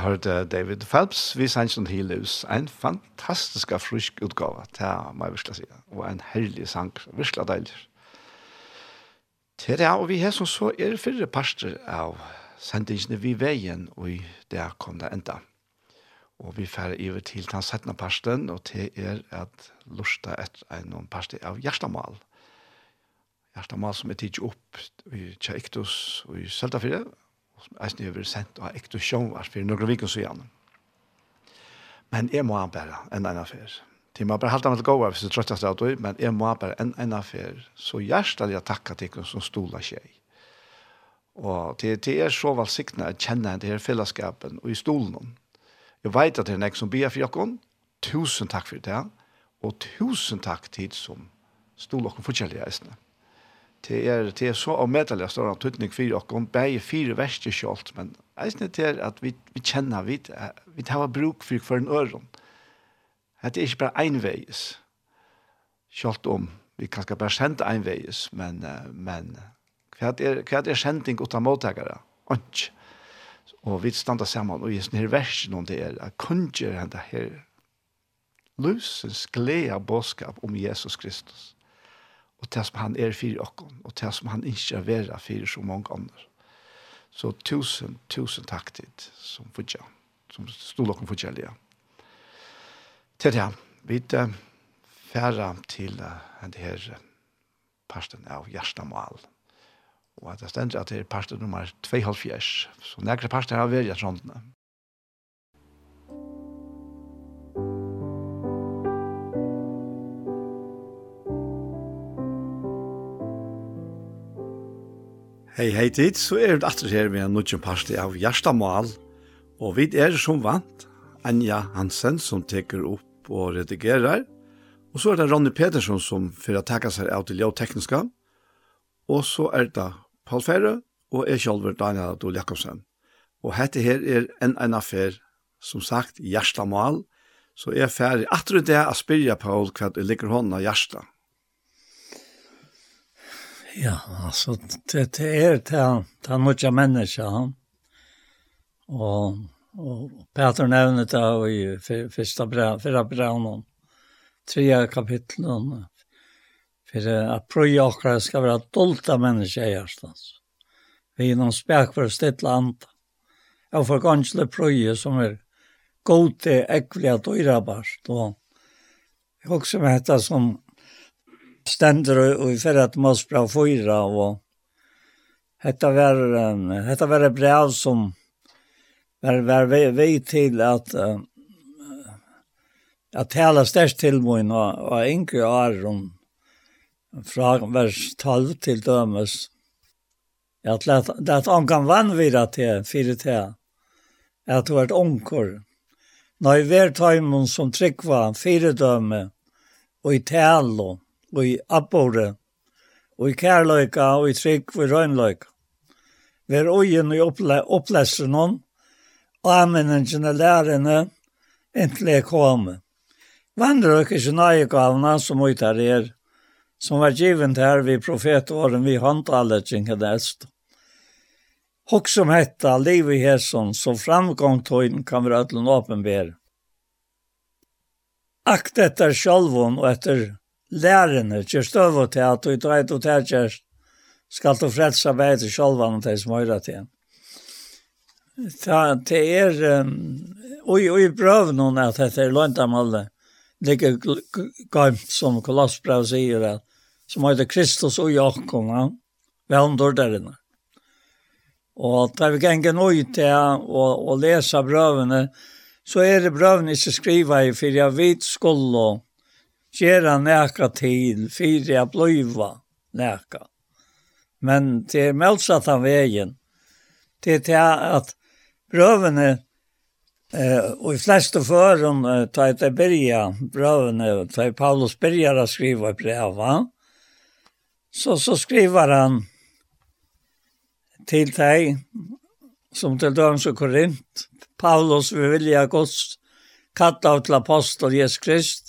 hørte David Phelps, vi sanns som hilus, en fantastisk frisk utgave til meg virkelig si, og en herlig sang, virkelig deilig. Til det, og vi har som så er fyrre parster av sendingene vi veien, og det kom det enda. Og vi fer iver til den settende parsten, og til er at lusta etter en parster av Gjerstamal. Gjerstamal som er tidlig opp i Tjeiktus og i Søltafire, som eisen er sendt av ekte sjånvars for noen vikker så. Men jeg må bare enn en affær. Det må bare halte meg til gå hvis du trøttes av det, men jeg må bare enn en affær. Så hjertelig jeg takker til dere som stoler seg. Og det, det er så valgsiktene å kjenne det her fellesskapen og i stolen. Jeg vet at det er nek som bier for dere. Tusen takk for det. Og tusen takk til som stoler dere forskjellige eisene det er, det er så avmedelig større av tøtning for dere, bare fire verste kjølt, men jeg synes det er at vi, vi kjenner, vi, vi tar bruk for hver en øren. Det er ikke bare enveis, kjølt om, vi kan skal bare sende enveis, men, men hva er, hva er sending uten mottakere? Ikke. Og vi standa sammen, og i sånne her versen om det er, at kunngjør henne her, Lusens glede av bådskap om Jesus Kristus og det som han er for oss, og det som han ikke er vera for så mange andre. Så tusen, tusen takk til som fudja, som stod dere fudja lia. Til det, vi uh, færa til uh, denne her uh, parten av Gjerstamal. Og at det stender at det er parten nummer 2,5 Så nærkere parten har vært i sånn. Hei, hei tid, så er vi atter her med en nødgjøn parti av Gjerstamal, og vi er som vant, Anja Hansen som teker opp og redigerer, og så er det Ronny Petersen som fyrir å teka seg av til tekniska, og så er det Paul Ferre og jeg selv Daniel Adol Jakobsen. Og dette her er en en affær, som sagt, Gjerstamal, så er ferdig atter det å spyrja Paul hva det ligger hånden av Gjersta. Ja, altså, det, det er til, til noen mennesker, han. Og, og Peter nevner det i første brev, fyrre brev, noen, tre kapitlen, for at prøye akkurat skal være dolta mennesker i hjertet. Vi er noen spek for å stille andre. Jeg får kanskje prøye som er god til ekvelig at og jeg har også med dette som ständer og i fyrir at mås bra fyra og hetta var hetta var ett brev som var var vi, vi til at uh, at tala störst till min og och enkel Aron från vers 12 til dømes at lät at om kan vann við at det fyra till er det var nei omkor. När vi var tajmon som tryckva fyra döme i talo og i abbore, og i kærløyka, og i trygg, og i røgnløyka. er ogen i opple opplesen hon, og anvendingen av lærerne, inntil jeg kom. ikke nøye eiegavna som uttar er, som var givet her vid profetåren vi håndtalet kjenker dest. Hokk som hetta liv i hesson, så framgång tøyden kan være ødlen åpenbær. Akt etter sjálvun og etter lærerne, ikke støve til at du dreit og tætjer, skal du frelse vei til sjølvan og til smøyre til. Det er, um, og i prøv noen at dette er lønt av alle, like gømt som Kolossbrev sier, at, som heter Kristus og Jakob, ja, vel dårderne. Og da vi ganger noe til å lese brøvene, så er det brøvene ikke skriva i, for jeg vet skulle, og gjøre nækka til, for jeg bløyva nækka. Men det er motsatt av veien. Det er til at brøvene, eh, og i fleste føren, ta etter byrja, brøvene, ta i Paulus byrjar å skrive breva, så, så skriver han til deg, som til døms og korint, Paulus vil vilja gods, katt av til apostel Jesus Krist,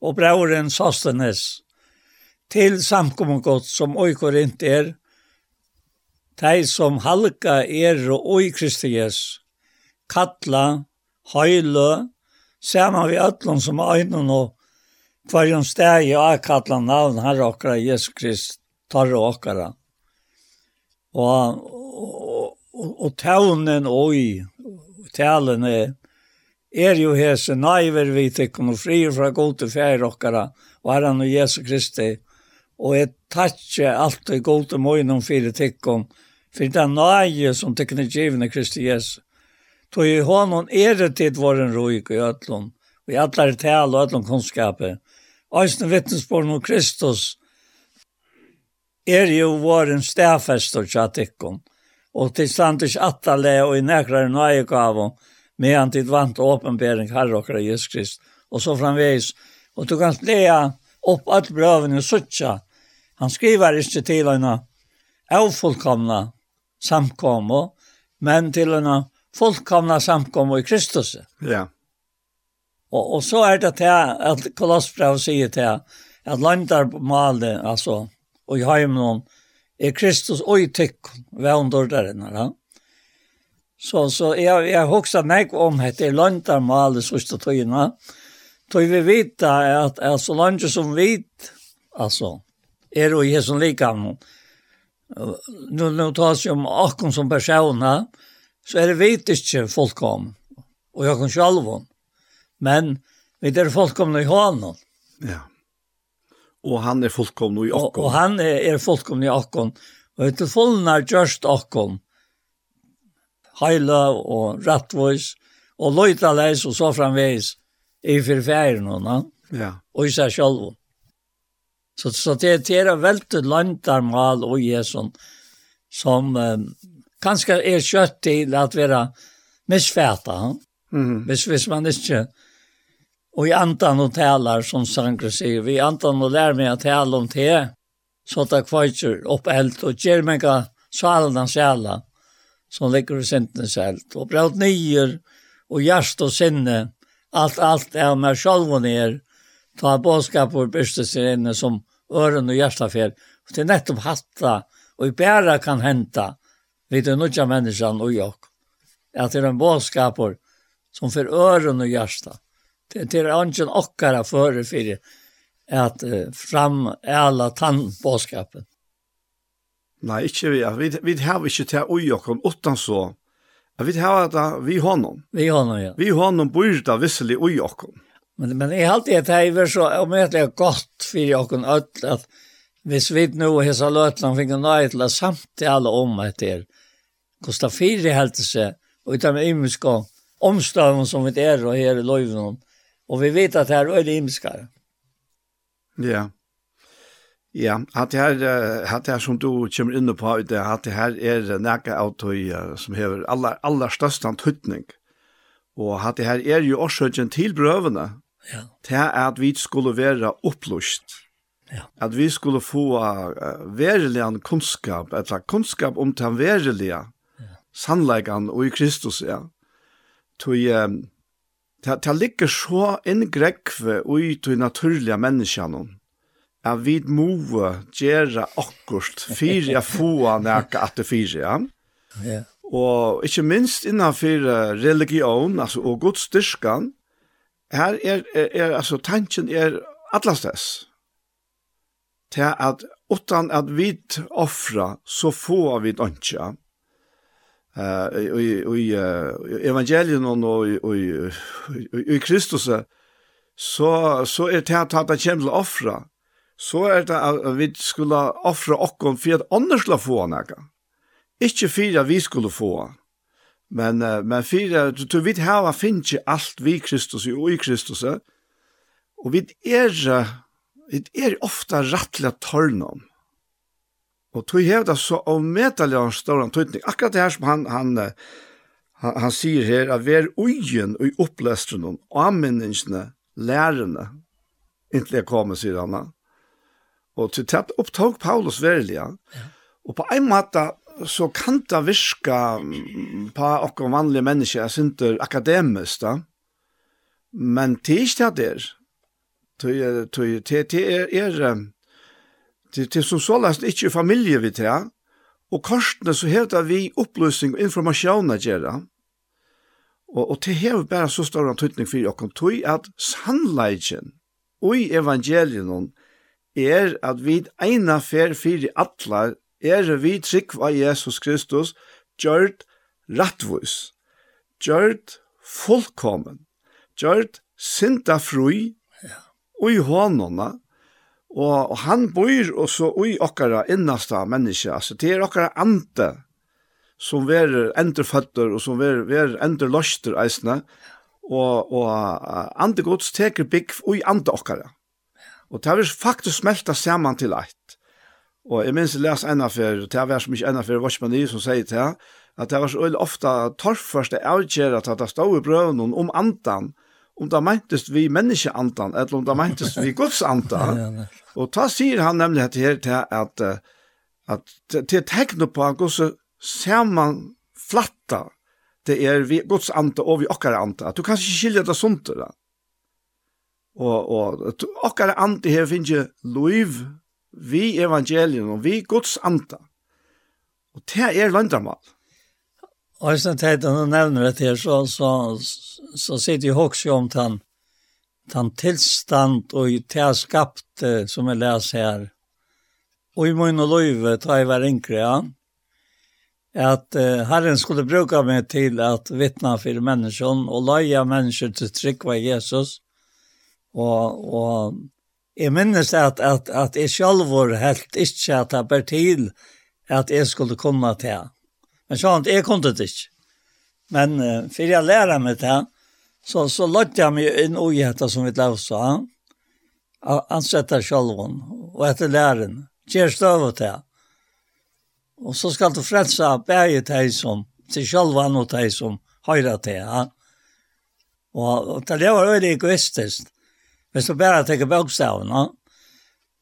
og brauren Sostenes til samkommengott som oi korint er, de som halka er og oi Kristias, kalla, høyle, saman vi ötlun som øynun og kvarjon stegi og akkalla navn herre okkara Jesus Krist, tarre okkara. Og, og, og, og taunen oi, talen er, er jo hese naiver vi tykkun og fri fra gode fjær okkara, varan og Jesu Kristi, og jeg takkje alt i gode møgnom fyrir tykkun, fyrir den nøye som tykkun er givne Kristi Jesu. Tog i honom er det tid våren roik i ötlun, og i allar tal og ötlun kunskaper. Øysne vittnesborn om Kristus er jo våren stafester tja og til standis atale og i nekrar naie gavon, medan tid vant åpenbering herre och Jesus Krist. Och så framvis. Och du kan lea upp allt bröven i suttja. Han skriver ikke til henne avfullkomna samkommo, men til henne fullkomna samkommo i Kristus. Ja. Och, och så er det til att Kolossbrev sier til att landar på malen, alltså, och i hemmen, er Kristus og i tyck, vändordaren, eller? Ja Så, så jeg, jeg husker meg om dette landarmalet sørste tøyene. Tøy vi vet at, at så langt som vit, altså, er og jeg som liker noen, nu nu tas jo om akon som personer, så er det vet ikke folk om og jeg kan själv men vi er folk om i hånden. ja. Og han er folk om i akon Og, og han er, er folk om i Og och till fullnar just akon heila og rattvois, og loita leis og så framveis i fyrfæren og noen, ja. og i seg selv. Så, så det, det er veldig landarmal og jesun, som eh, kanskje er kjøtt til at være misfæta, mm. hvis, hvis man ikke Og i antan og talar, som Sankre sier, vi antan og lær meg å tala om te, så det kvartjer opp eld og gjør meg av salen av sjæla, som ligger i sintene selv. Og braut nyer, og hjärst og sinne, alt, alt er med og er, ta bådskap og byrste seg inne som øren og hjertafer. Og det er nettopp hatta, og i bæra kan henta, vid den nødja menneskene og jokk. At det er en bådskap som for øren og hjerta. Det er angen okkara fyrir fyrir at uh, fram alla tannbådskapen. Nei, ikke vi. Vi, vi har ikke til å gjøre utan så. Vi har det vi honom. Vi honom, ja. Vi honom bor da visselig i oss. Men, men jeg har alltid det her så er godt for oss ødel at hvis vi nå løt løtland finner nøye til å samtale om etter Kosta Firi helt seg og utan med imenska omstøven som vi er og her i løyvnum. Og vi vet at det er øyne imenskare. Ja. Yeah. Ja, at det her, at det her som du kommer inn på, at det her er nekka autoi som hever aller, aller største antutning. Og at det her er jo også til brøvene, ja. til at vi skulle være opplust. Ja. At vi skulle få verilig kunnskap, eller kunnskap om den verilige ja. og i Kristus, ja. Tog, um, det, det ligger så inngrekve og i de naturlige menneskene, at vi må gjøre akkurat fire få nækka at det fire, ja. Ja. Og ikke minst innenfor religion, altså, og god styrkan, her er, er, er altså, tanken er atlastes. Til at utan at vi offra, så får vi ikke. Uh, i, i, i evangelien og i, i, i, i Kristus, så, så er det at han kommer til å offra, så er det at vi skulle offre okken for at andre skulle få noe. Ikke for at vi skulle få. Men, men for at du vet her hva finnes ikke alt vi Kristus og i Kristus. Og vi er, vi er ofte rettelig tørne om. Og tog hev det så avmetelig av stående tøytning. Akkurat det her som han, han, han, han sier her, at vi er ugen og i opplestren og anmenningsene, lærerne, inntil jeg kommer, sier han. Og til tatt opptog Paulus verilig, ja. og på en måte så kan det virke på okkur vanlige mennesker, jeg synes akademisk da, men det er ikke det der. Det er, det er som såleis ikke familie vi til, og korsene så hevder vi opplysning og informasjon å gjøre, og, og det hever bare så stor antydning for dere, tog at sannleggen og i evangelien er at vi eina fer fyrir atlar er vi trygg av Jesus Kristus gjørt rattvus, gjørt fullkommen, gjørt synda frui ja. og i hånona, og, og han bor også i okkara innasta menneske, altså det er okkara ante som ver enderføtter og som ver, ver enderløster eisne, og, og ande gods teker bygg i ante okkara. Og det har faktisk smelta saman til eitt. Og jeg minns jeg les enn affær, det har vært så mykje enn affær, Watchman E som sier til at det var så veldig ofta torrførst det avgjør at det stod i brøven om andan, om det meintes vi menneskeandan, eller om det meintes vi Guds andan. Og ta sier han nemlig at her til at, at til tegnet på at Guds saman flatta, det er vi Guds anda og vi okkar anda. Du kan ikke skilja det sånt, da. Og, og okkar andi her finnje loiv vi evangelien og vi Guds anda. Og det er landamal. Og hvis jeg tenkte han nevner det her, så, så, så sitter jeg også om den, den tilstand og det er skapt som jeg leser her. Og i min og løyve tar jeg var enkre, ja. At uh, Herren skulle bruka meg til at vittna for menneskene og løye mennesker til trygg av Jesus. Og, og jeg minnes at, at, at jeg selv var helt ikke at jeg ber til at jeg skulle komme til. Men sånn, jeg kunne det ikke. Men uh, for jeg lærer meg det, så, så låtte jeg meg inn og gjette som vi lærte så. Ansette selv og etter læren. Kjer støvet til. Og så skal du frelse bæge deg som, til selv og deg som høyre til. Ja. Og, og det var veldig egoistisk. Men så bara bokstaven, ja.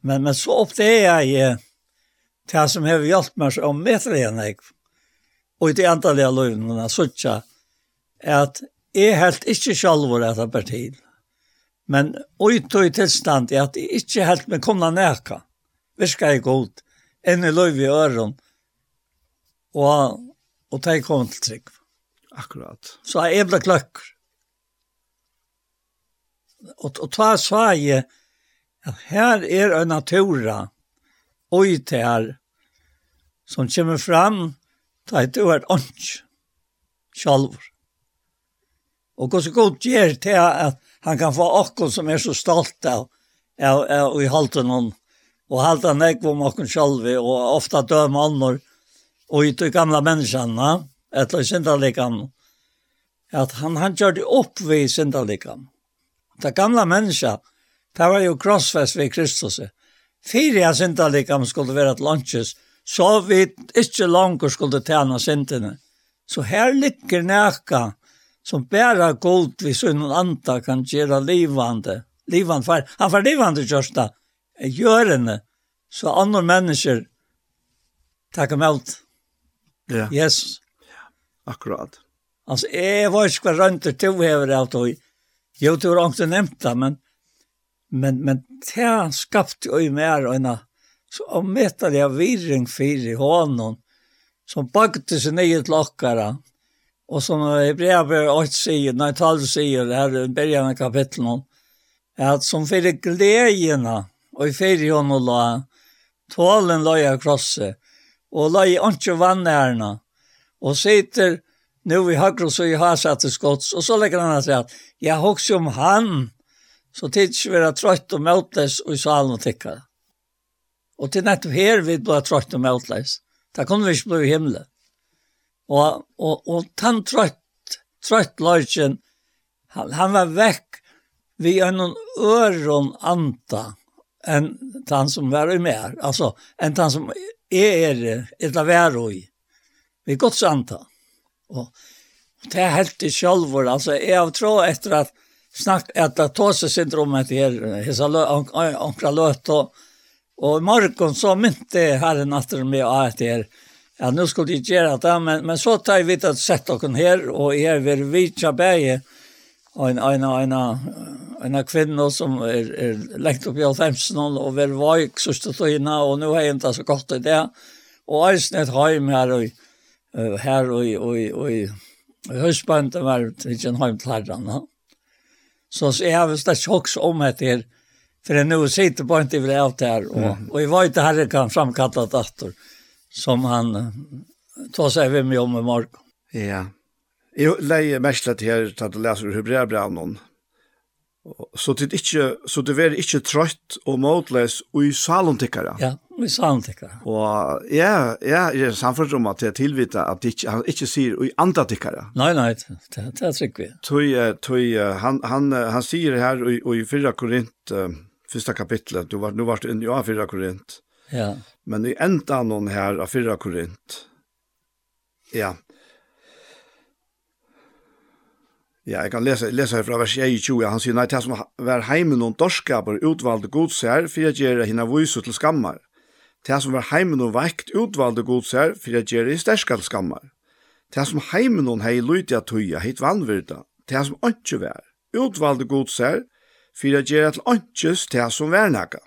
Men, men så ofta är jag det som har hjälpt mig om meter igen. jeg. Og i det antaliga lögnerna så ikke, at jeg helt ikke selv var etter partiet. Men ut och i tilstand er at jeg ikke helt med komna näka. Viskar jag god. Enn i löv i øren. Og, og ta i kom til trygg. Akkurat. Så jeg ble kløkker og, og ta sa jeg at her er en natura oi til her som kommer fram ta et ord ånds sjalvor. Og hva så godt gjør til at han kan få akkurat som er så stolt av av, av i halten hon og halte han ikke om okkun sjálvi og ofta døm annor og i de gamle menneskene, etter syndalikene at han, han gjør det opp ved syndalikene Det gamla människa, det var ju krossfäst vid Kristus. Fyra jag synda likam skulle vara ett lunches, så vi inte långt skulle tjäna syndene. Så här ligger näka som bæra god vid sin anda kan göra livande. Livande, för han var livande görsta, görande, så andra människor tackar med ut. Ja. Yes. Akkurat. Altså, jeg var ikke hva rønter til å av tog, Jo, det var ikke nevnt det, men, men, men det skapte jo mer og en og møtte jeg virring for i hånden, som bakte seg nye til klokkere, og som i brevet 8 sier, nei, 12 sier, her i begynnelsen av kapitlet, at som for gledene, og i ferie hånden la, tålen la jeg krosset, og la jeg ikke vannærene, og sitter nu vi högre så jag har satt i skots, Och så lägger han att säga att jag hoxar om han. Så tills vi är trött och mötläs och i salen och tickar. Och till nettopp här vi blir trött och mötläs. Där kommer vi inte bli i himlen. Och, och, och han trött, trött löjtjen, han, han var väck vi en öron anta en han som var i mer. Alltså, en han som är er, ett av er i. Vi gott anta. Og, og det er helt i sjølvor, altså, jeg har tro etter at snakk, at det tås syndromet her, hessa onkra løt, og, og i morgen så mynte herren etter meg av etter her, ja, nå skulle de gjøre det, men, men så tar jeg vidt at sett dere her, og jeg vil vite ikke og en, en, en, en kvinne som er, er lengt opp i alfemsen og vil vaik sørste tøyna og nå er jeg ikke så godt i det. Og jeg et hjemme her og uh, her og i, og i, og i, i høstbønden var ikke en heim til herren. Så, så jeg har vist det sjokks om etter, for jeg nå sitter på en til alt her, og, mm. og jeg var ikke herre kan framkalle datter, som han uh, tar seg ved meg om i morgen. Ja, jeg leier mest til her, til å lese Hebreabrevnen, så det ikke så det er ikke trøtt og måtløs og i salon tikkara. Ja. Vi samtykker. Og ja, ja, jeg er samfunnet om at jeg tilvita at ikke, han ikke sier i andre tykkere. Nei, nei, det, det er vi. Tøy, tøy, han, han, han sier her i, i 4 Korint, uh, første kapitlet, du var, nu var du inne i 4 Korint. Ja. Men i enda noen her av 4 Korint, ja, Ja, jeg kan lese, lese her fra vers 21. Han sier, nei, det som var heimen noen dorskaper utvalgte godsær, for jeg gjør henne vise til skammar. Det som var heimen og vekt utvalde godsær for jeg gjør i sterskall skammar. Det som heimen og hei lydig tøya heit vannvirda. Det som ikke var. Utvalde godsær for jeg gjør til åndsjes det som var nægge.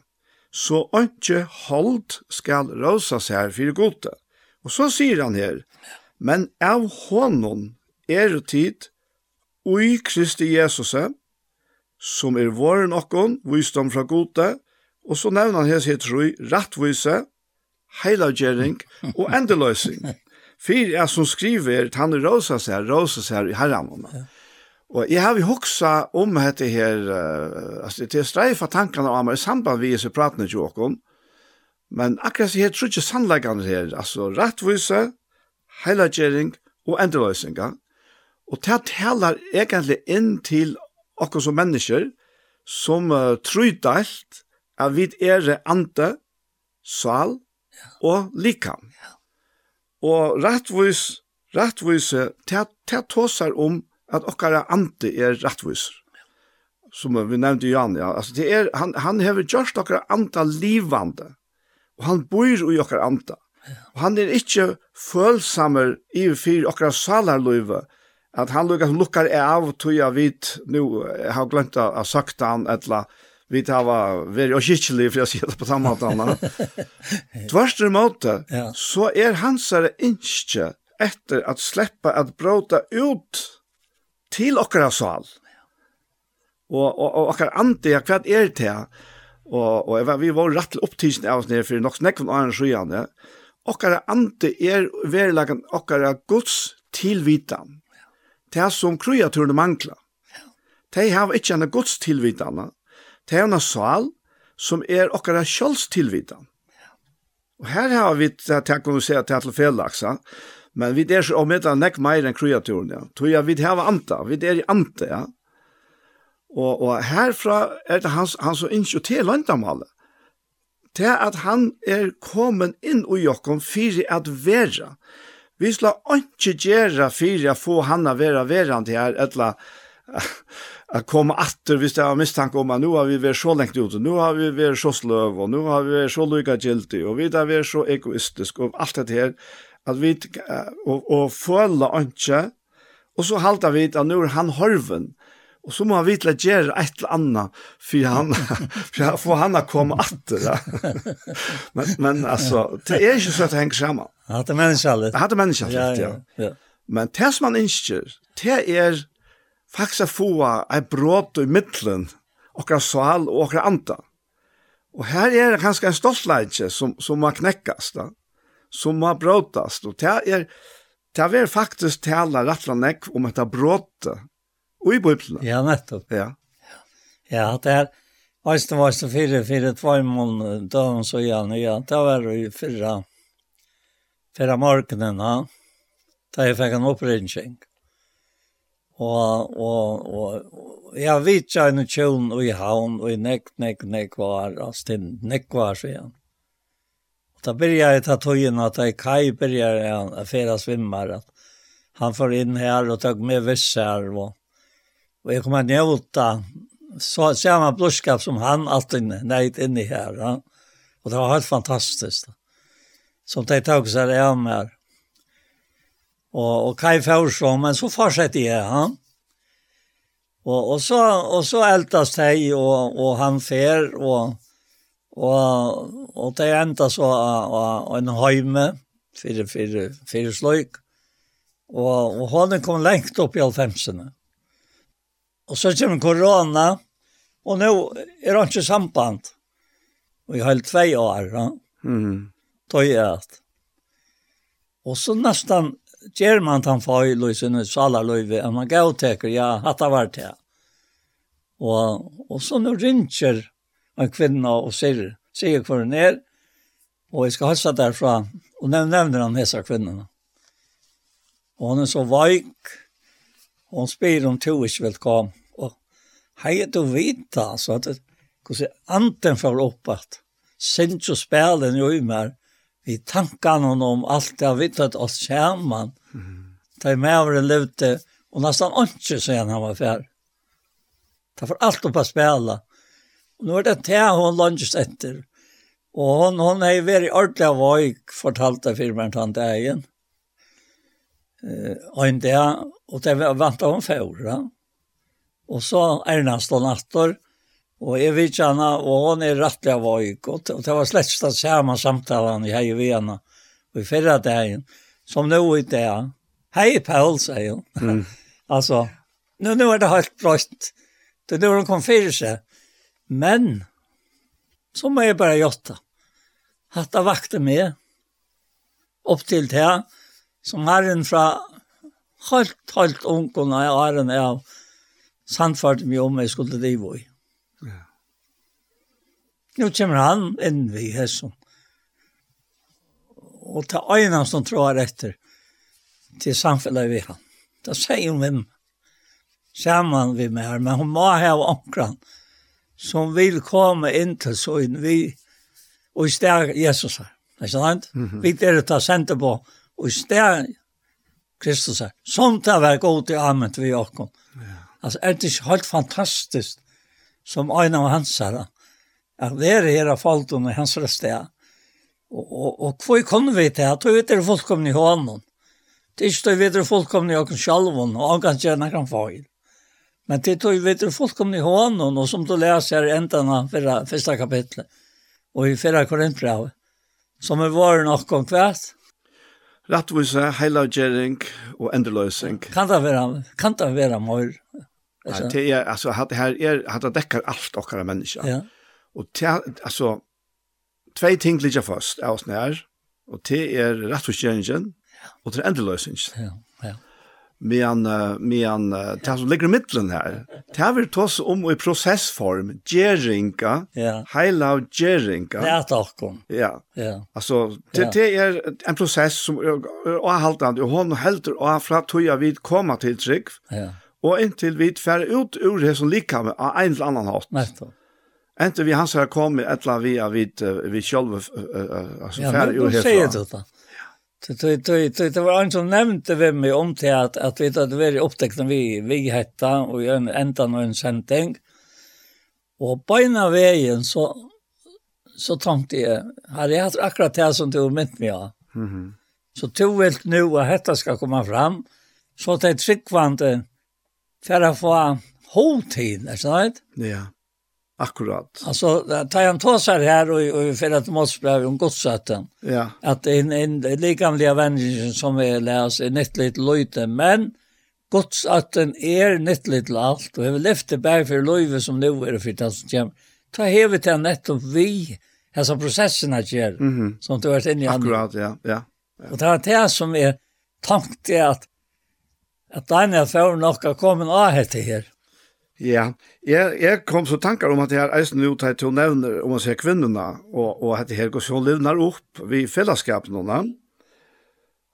Så ikke holdt skal rosa sær for gode. Og så sier han her, men av hånden er tid ui Kristi Jesus som er våren okkon, visdom fra gode, Og så nevner han hese Rui, rattvise, heilagjering og endeløsing. Fyr er som skriver, han er rosa seg, rosa seg i herramåna. Ja. Og jeg har jo hoksa om dette her, uh, altså det er streifa tankene av meg i samband vi er pratene til åkken, men akkurat jeg tror ikke sannleggene her, altså rettvise, heilagjering og endeløsninger, og det taler egentlig inn til åkken som mennesker, som uh, tror delt, at vi er ante, sal og likam. Og rettvis, rettvise, det tåsar om at okkara ante er rettviser. Som vi nevnte Jan, ja. Altså, det er, han, han hever gjørst okkara anta livande. Og han bor i okkara anta. Og han er ikke følsamer i fyr okkara salarløyve, at han lukkar lukkar av tog jeg vidt, nu har glemt å ha sagt han, etla, vi tar var very oskikkelig for jeg sier det på samme måte. Tvørst imot det, ja. så er hans er innskje etter at sleppa at bråta ut til okkara sal. Og, og, og okkara ante, hva er det her? Og, og vi var rett til opptidsen av oss nere for nok snakk om annen skyene. Okkara ante er verilagen okkara gods tilvitan. Det som kruja mangler. mangla. De har ikke en gods tilvitana, Det er en sal som er okkara sjølvstilvitan. Og her har vi takk om å se til fellaksa, men vi er så omhettet nekk meir enn kreaturen, ja. Tog jeg vi har anta, vi er i anta, ja. Og, og herfra er det hans, hans og innsjå til landamalet. Det at han er kommet inn i jokken for at være. Vi skal ikke gjøre for å få han å være verand her, eller att komma åter hvis det har misstanke om att nu har vi varit så längt ute, nu har vi varit så slöv och nu har vi varit så lycka giltig och vi har varit så egoistisk och allt det här att vi och, och följa inte och så haltar vi att nu är han horven och så må han vitla göra ett eller annat för han för han får han komma åter men men alltså det är ju så att hänga samman hade människan hade människan ja, ja ja. Men det som man inte det är faktisk å få en bråd i midtelen, okra sal og okra anta. Og her er det kanskje en stoltleidje som, som må knekkes, da. som må bråtast, og det er, det er faktisk tala rettla nekk om dette bråte, og i bøyplene. Ja, nettopp. Ja. Ja, det er, Øysten var så fire, fire, tvær måneder, da han så gjerne, ja, det var jo fyrra, fyrra morgenen, ja. Da jeg fikk en opprinsing. Og, og, og jeg vet ikke en kjølen og i havn og i nekk, nekk, nekk var, altså til nekk var, sier. Og da begynner jeg ta tøyen at jeg kai begynner jeg å fære svimmer, at han får inn her og tar med visser, og, og jeg kommer ned så samma blodskap som han alltid nejt inn i her, ja. og det var helt fantastisk. Som de tok seg av meg, Og, og Kai får så, men så fortsetter jeg han. Og, og, så, og så eldes de, og, og han fer, og, og, og de enda så av, av en høyme, fire, fire, fire sløyk. Og, og han kom lengt opp i alfemsene. Og så kommer korona, og nå er det ikke samband. Og jeg har tvei år, ja. Mm. Tøy er at. Og så nesten ger man tan fai lösen och sala löve om man går täcker ja hatta vart det. Och och så nu rincher en kvinna och säger säger för ner och jag ska hälsa därifrån och nämn nämner han dessa kvinnorna. Och hon är så vajk hon spyr om to ikke vil komme. Og hei du vita, altså, at hvordan anden får opp at Sincho spelen jo i mer, i tankarna om allt det har vittat oss samman. Mm. Ta med över en lute och nästan inte sen han var färd. Ta för allt upp att spela. Och nu är det te hon lunches efter. Och hon hon är väldigt ordentlig av vad fortalt av firman tant egen. Eh och inte och det väntar hon förra. Och så är det nästan nattor. Og jeg vet ikke henne, og hun er rettelig av vøyk, og det var slett det samme samtalen i hei ved henne, og i fyrre dagen, som nå i det. Hei, Paul, sier hun. Mm. altså, nå, nå er det helt brøtt. Det er når hun kom fyrir seg. Men, så må jeg bare gjøre det. Hatt det vakte med, opp til det, som er en fra helt, helt ungene i en av, sannførte meg om jeg skulle drive i. Nu kommer han inn vi hesson. Og ta øynene som tror etter til samfunnet vi han. Da sier hun hvem sammen vi med her, men hun må ha omkran som vil komme inn til søgn vi og i sted Jesus her. Er Ikke sant? Vi er det ta senter på og i sted Kristus her. Sånt er vært god til amen til vi åkken. Ja. Altså, er det ikke helt fantastisk som øynene av hans her, at det er her av falten og hans røste. Og, og, og hva kunne vi til? at tror vi er fullkomne i hånden. Det er ikke vi er fullkomne i åkken sjalven, og han kan gjerne kan få inn. Men det er vi er fullkomne i hånden, og som du leser her enden av første kapitlet, og i fyrre korintbrevet, som er våre nok om kvart. Rattvise, heilavgjering og endeløsing. Kan det være, kan det være mor? Ja, det er, altså, det her er, det dekker alt okkara mennesker. Ja. Og tja, altså, tvei ting ligger fast av oss nær, og det er rettforskjeringen, og det er endeløsningen. Ja, ja. Men, men det som ligger i midtelen her, det er vel tås om i prosessform, gjeringa, ja. heila av gjeringa. Det er takkom. Ja. ja. Altså, det, det er en prosess som er avhaltende, og hun helter av fra tog jeg vidt til trygg, ja. og inntil vi fer ut ur det som liker med av en eller annen hatt. Nettopp. Enten vi hans har kommet et eller vi av vid vi själva alltså färd ju helt. Ja, det då. Det det det det var en som nevnte ved meg om til at, at vi hadde vært upptäckta vi vi hetta och en enda och en sändning. Och på av veien så så tenkte jeg, hade jeg hatt akkurat det som du mynt meg av. Mhm. Så tog vil nu at dette skal komme fram så det er tryckvante for å få hotid, er det sant? Ja. Akkurat. Alltså tar han tåsar här och, och för att måste bli om godssätten. Ja. Att en, en likamlig vänner som är läs är nytt löjte, men godssätten är nytt lite allt. Och jag vill lyfta berg för löjve som nu är det för det som kommer. Ta hevet till nettopp vi, alltså processerna ger mm -hmm. som du har varit inne i. Akkurat, ja, ja. ja. Och det är det som är tankt är att att Daniel får nog att komma av här till här. Ja, jeg, jeg kom så tankar om at jeg er eisen ut her til å nevne om å se kvinnerne, og, og at her går så livnar opp vi fellesskapen nå.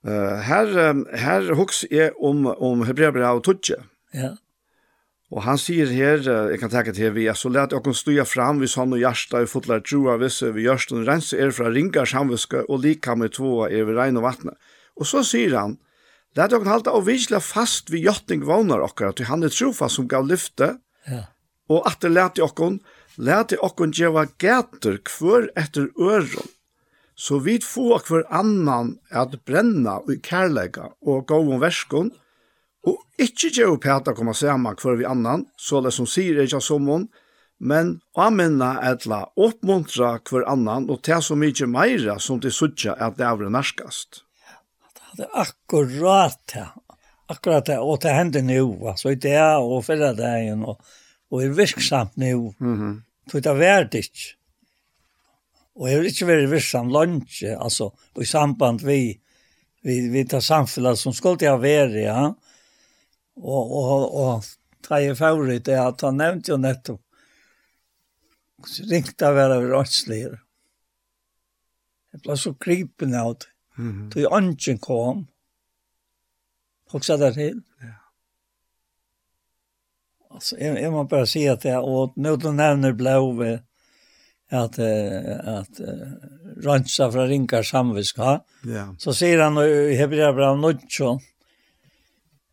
Uh, her, her huks jeg om, om Hebreabra og Tudje. Ja. Og han sier her, jeg kan tenke til vi, så let dere støya fram vi sånn og hjärsta og fotlar troa visse vi gjørst og rense er fra ringar samviske og lika med tvåa er ved regn og vattnet. Og så sier han, Lät dere halta og visla fast vi jotting vånar okkar, at han er trofast som gav lyfte, ja. og at det lærte dere lærte dere djeva gater kvör etter øron, så vi få hver annan at brenna og kærlega og gå om verskon, og ikkje djeva peta koma saman hver vi annan, så det som sier ikkje som hon, men amenna etla oppmuntra hver annan, og ta så mykje meira som det sutja at det er narskast det er akkurat det. Akkurat det, og det hender nå, altså i det og fyrre dagen, og, og er virksamt nå. Mm -hmm. For det er verdt ikke. Og jeg vil ikke være virksom lunsje, altså, og i samband vi, vi, vi tar samfunnet som skulle jeg være, ja. Og, og, og ta i favorit, det er at han nevnte jo nettopp, så ringte jeg å være rønsligere. Jeg ble så krypende av det. Mm. Då är ånden kom. Och så där till. Ja. Alltså jag, jag måste bara säga att jag åt någon nämner blåve att att rensa från ringar samviska. Ja. Så säger han i Hebreerbrevet 9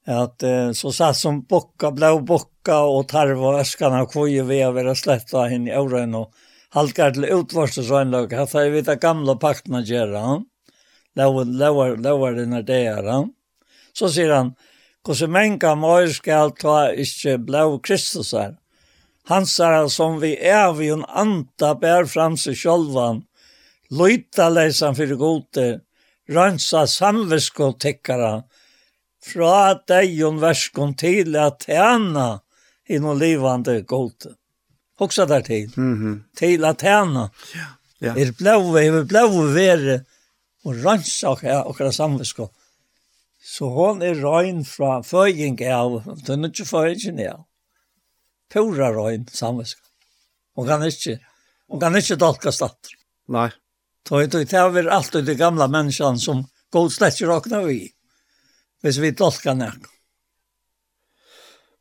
att så satt som bocka blå bocka och tarva öskarna kvoje vi har varit släppta in i åren och halkar till utvarslösvänlag. Här tar vi det gamla pakterna göra. Mm lovar lovar lovar den där han Så säger han hur så många mor ska ta inte blau Kristus här Han sa som vi är vi en anta bär fram sig sjolvan, loita leisan fyrir gode, ransa samvisko tekkara, fra deion verskon til at i inno livande gode. Hoxa der til, mm -hmm. til at tjena. Ja. Ja. Er blau, er blau vere, og rensa okkara okra samvisko. Så hon er rein fra føying av, det er ikke føying av. Pura rein samvisko. Hon kan ikke, hon kan ikke dolka statt. Nei. Tøy, tøy, det er alltid de gamla menneskene som god slett ikke råkna vi. Hvis vi dolka nek.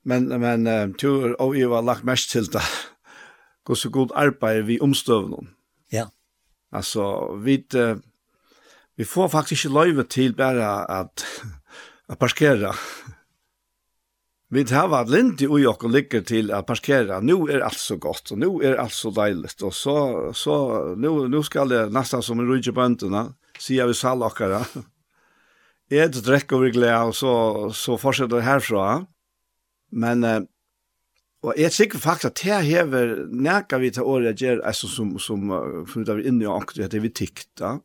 Men, men, um, du og jeg var lagt mest til det. Gå så god arbeid vi omstøvnen. Ja. Altså, vi, uh, Vi får faktisk ikke løyve til bare at, at parkere. Vi tar at lindig i ui og ligger til at parkere. Nå er alt så godt, og nå er alt så deilig. Og så, så nå, nå skal det nesten som en rydde bøndene, sier vi salakere. Jeg drekk over glede, og så, så fortsetter det herfra. Men Og jeg sikker faktisk at det hever nækka vi til året jeg gjør, altså som, som, som vi inne i anker, det er vi tikt da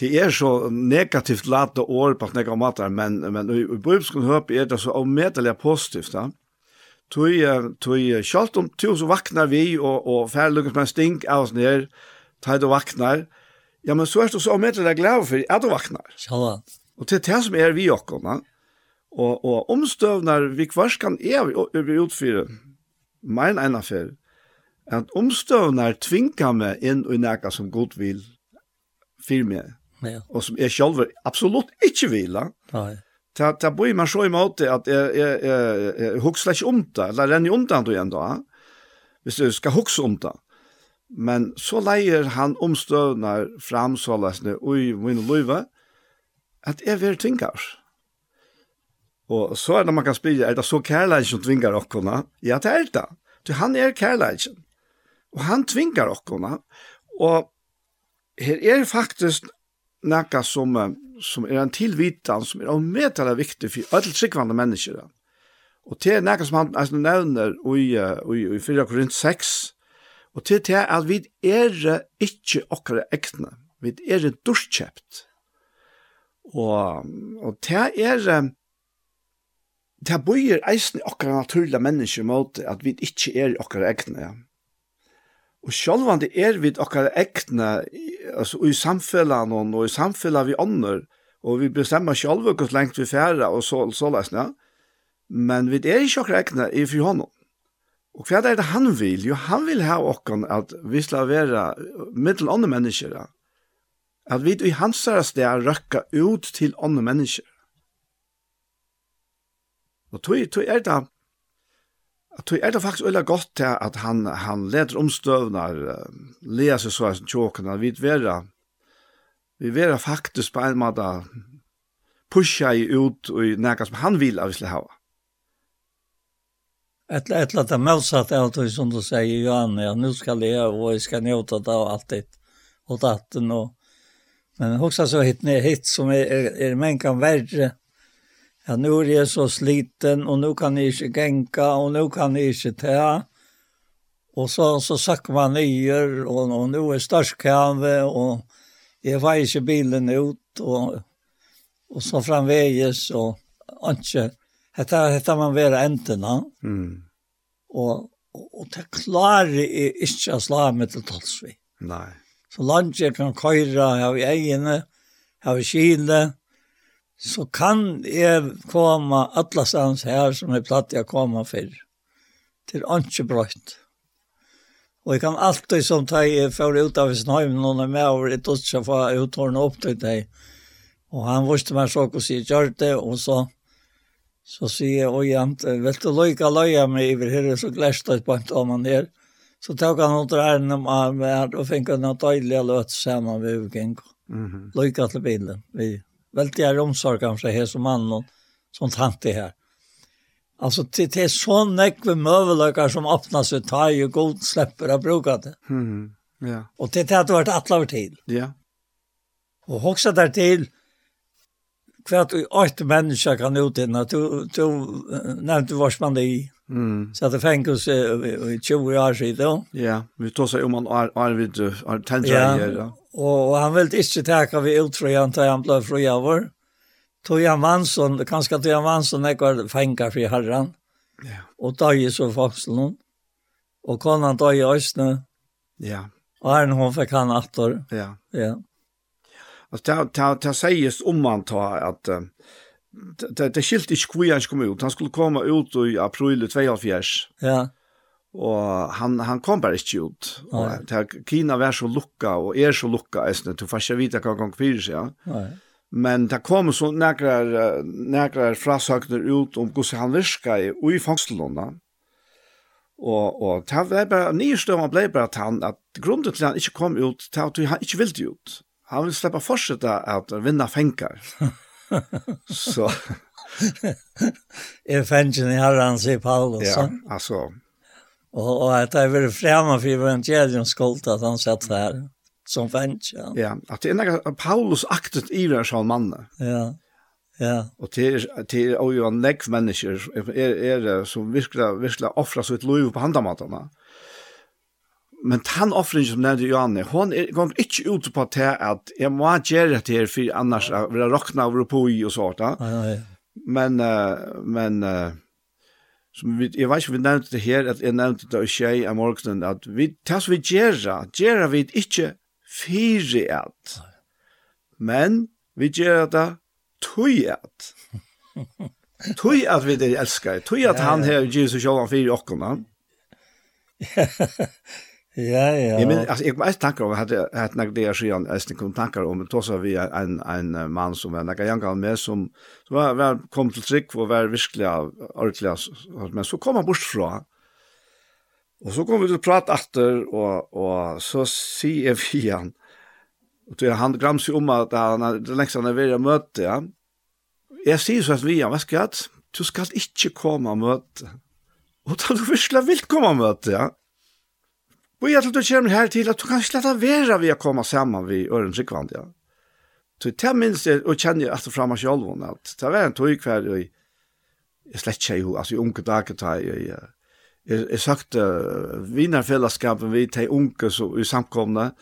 det er så negativt lata år på några matar men men i bibeln høp er det så omätliga positivt da. Tui tui skalt om tu så vaknar vi og, og færre färlukas med stink av ner. Tid du vaknar. Ja men så er det så omätliga glad for at du vaknar. Sjalla. Og til det som er vi också va. Og, og omstövnar vi kvarskan er vi utfyrir, Mein einer Fall. At omstøvnar tvinga meg inn i nekka som god vil för mig. Ja. Och som är själv absolut inte vill. Nej. Ta ta boi man så emot att jag jag jag huxlar om det eller den undan då ändå. Hvis du ska huxa om det. Men så leier han omstøvnar fram så lesne ui min løyve at jeg vil tvingar. Og så er det man kan spyrja, er det så kærleik som tvingar okkona? Ja, det er det. Du, han er kærleik. Og han tvingar okkona. Og her er faktisk nekka som, som er en tilvitan, som er omedelig viktig for alle tryggvande mennesker. Og det er nekka som han altså, nevner i, i, i 4 Korint 6, og til det er at vi er ikke okre ekne, vi er dorskjept. Og, og det er det bøyer eisen i okre naturlige mennesker måte at vi ikke er okre ekne, ja. Og sjálvandi er vi okkar ekna, altså i samfellan og i samfellan vi ånder, og vi bestemmer sjálva hvordan lengt vi færa og så, så lesna, men vi er ikke okkar ekna i fri honom. Og hva er det han vil? Jo, han vil ha okkar at vi skal være mittel andre mennesker, ja. at vi i hans sted røkka ut til andre mennesker. Og tog, tog er det at det er det faktisk veldig godt til at han, han leder omstøvnar, leser seg så som tjåkene, vi vera, vi vera faktisk på en måte pusha i ut og i nægget som han vil av Isle hava. Et eller annet er motsatt av det som du sier, Johan, ja, nu skal jeg og jeg skal njóta det og alt det, og datten og, men også så hitt ned hitt som er, er, er menn kan verre, Ja, nu är jag så sliten och nu kan ni inte gänka och nu kan ni inte ta. Och så, så sack man nyer och, och nu är störskave och jag var inte bilen ut och, och så framväges och inte. Hetta, hetta man vera enterna. Mm. Och, och, och det klarar jag inte att slå mig till talsvi. Nej. Så landet kan köra här i egene, här i Kile, så kan jeg komme alle stans her som jeg platt jeg komme for. Til ikke brøtt. Og jeg kan alltid som ta jeg får ut av snøymen når jeg er med over et utsa for jeg uttårne opp til deg. Og han visste meg så hvordan jeg gjør det, og så så sier jeg, oi, han, vil du, løyka løya meg over her, så glæst det på en tom han her. Så tok han under æren om meg, og fikk han en døylig løt sammen ved uken. Mm -hmm. Løyka til bilen, vi veldig er omsorg kanske här som mannen som tante her. Altså, det det er så nekve møveløkker som åpner seg, tar jo god slipper å bruke det. Mm. Ja. Og det er har vært alla over tid. Ja. Og också der til, hva at åtte mennesker kan ut innan. Du, du nevnte vars man det i. Mm. Så att det fängdes i 20 år siden. Ja, vi tar seg om man er, er vid är, tändrager. Ja, Og, og han ville ikke teka vi utrøyan til han ble fri av vår. Tog han Mansson, kanskje tog han Mansson jeg var fengar fri herran. Ja. Og døg i så fangselen. Og konan døg i Østene. Ja. Og her hun fikk han atter. Ja. Ja. Altså, det, det, sies om han tar at det, det skilte ikke hvor han kom ut. Han skulle komme ut i april 2004. Ja og han han kom bare ikke ut och Kina var så lukka, og er så lucka är du får ikke vite hva gang för seg. ja Nej. men det kom så nekrar, nekrar frasøkner ut om hvordan han virka i och i fangstelånda. Og, og det var bare, nye nystörma ble bare at han at grunnen til han ikke kom ut det var at han ikke ville ut han ville slippe fortsette at vinna fengar. så er fengen i herren, sier Paulus. Ja, alltså, Och, og att det är väl framme för evangeliens skuld att han satt där som fanns. Ja, ja att det er något Paulus aktet i den här mannen. Ja, ja. Och til, til og jo en lägg mennesker är, er, er som virkelig, virkelig offrer sitt liv på handamaterna. Men han offringen som nevnte Johanne, hon er, går ikke ut på det at jeg må gjøre det her for annars vil jeg råkne over på i og sånt. Ja, ja, ja. Men, uh, men uh, som vi, jeg vet ikke om vi nevnte det her, at jeg nevnte det og tjei av morgenen, at vi, det som vi gjerra, gjør vi ikke fire at, men vi gjør det tog at. Tog at vi det elskar, tog at han her gjerra seg sjålan fire okkona. Ja, ja. Jeg men alltså jag måste tankar om att att när det är skön är kom tankar om att så vi en en man som var några gånger med som som var, var kom till trick och var verkligen ordentlig, men så kom han bort fra, Och så kom vi til prat atter, og, og så sier vi han, og til han grams jo om at han er lengst han er ved å møte, ja. Jeg sier så at vi han, hva skal jeg? Du skal ikke komme og møte. Og da du virkelig vil komme og møte, ja. Og jeg tror du kommer her til at du kan slett være ved å komme sammen ved Øren Sikvand, ja. Så det minns jeg, og kjenner jeg etter fremme selv, at det var en tog hver, og jeg slett ikke jo, altså i unge dager, da jeg, jeg, jeg, jeg sagt, uh, vinerfellesskapen, vi tar unge så, i samkomne,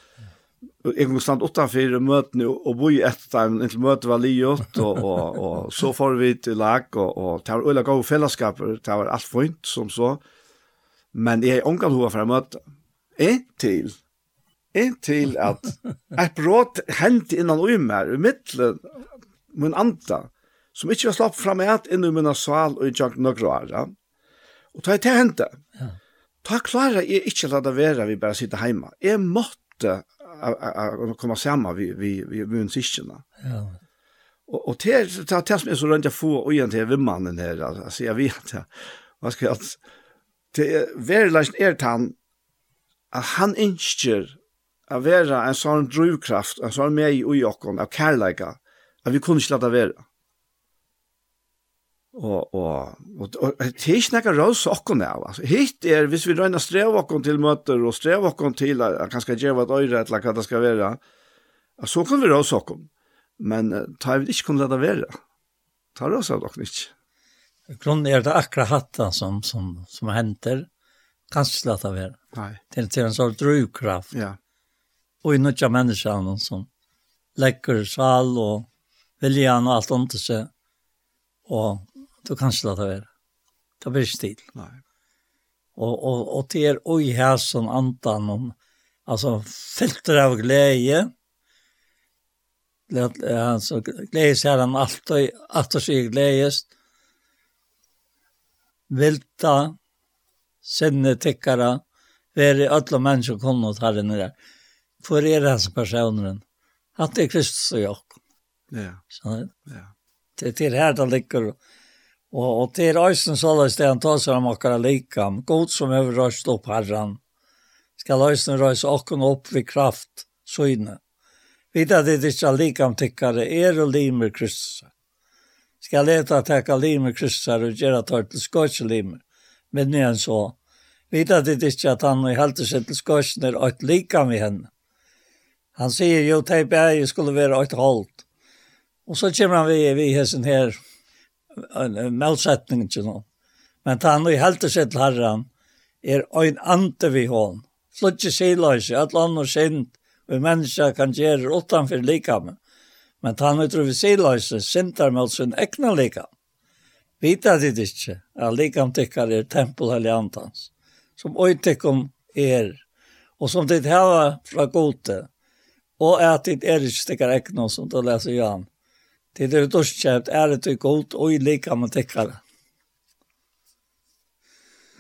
og jeg kom stand utenfor møtene, og bo i etter dem, inntil møtet var livet, og, og, og, så får vi til lag, og, og det var øyne gode fellesskaper, det var alt fint, som så, men jeg er unge hva for å møte, inntil, inntil at et brått hendte innan ui mer, i middelen, min anta, som ikke var slapp fram et inn i minna sval og i tjank nøkra ara. Og ta til hendte, Ja. Ta klara jeg ikke la det være vi bare sitter heima. Jeg måtte komme sammen vi, vi, vi, vi musikkene. Ja. Og, og til, til, til som er så rundt jeg få og igjen til vimmannen her, altså jeg vet det, hva skal jeg, det er veldig er tann at han innskjer at vera en sånn drivkraft, en sånn mei ui okkon, av kærleika, at vi kunne ikke lade vera. Og, og, og, og det er ikke nekka røys okkon av, altså. Hitt er, hvis vi røyna strev okkon til møter, og strev okkon til at han skal djeva et øyre, eller hva det skal vera, så kan vi røys okkon. Men ta vi ikke kunne lade vera. Ta røys av okkon ikke. Grunnen er det akkurat hatta som, som, som henter, kanskje slett av her. Nei. Til til en sånn drivkraft. Ja. Og i nødja menneskene som lekker sal og viljan og alt om til seg. Og du kanskje lett av være. Det blir ikke tid. Nei. Og, og, og til er oi her som andan om, altså filter av glede, altså gledes her han alltid, alltid sier gledest, vilta, sinne tykkara, veri alla människor kunna ta den där. For er det hans personen. at det er Kristus og jag. Ja. Så, ja. Det det är här det ligger. Och, och det är ösen sådär det han tar sig om åkara likam. God som överröst upp herran. Ska ösen rösa åkarna upp vid kraft, syne. Vita det är inte om tyckare, er och limer Kristus. Ska leta att täcka limer Kristus och göra tar till skottslimer. Men nu är så Vita det ikke at han heldt seg til skorsner og lika med henne. Han sier jo teip jeg skulle være et holdt. Og så kommer han vi i hessen her, meldsetningen til noen. Men han er heldt seg til herren, er ein ante vi hån. Flutje siløse, at land og synd, og menneska kan gjøre utanfor likame. Men han er vi siløse, syndar med sin egna likam. Vita dit ikke, at likam tykkar er tempel eller antans som øytekom er, og som ditt hava fra gode, og at ditt er ikke stikker ekna som du leser Jan. Det er dørskjøpt, er det du god, og i lika med tikkere.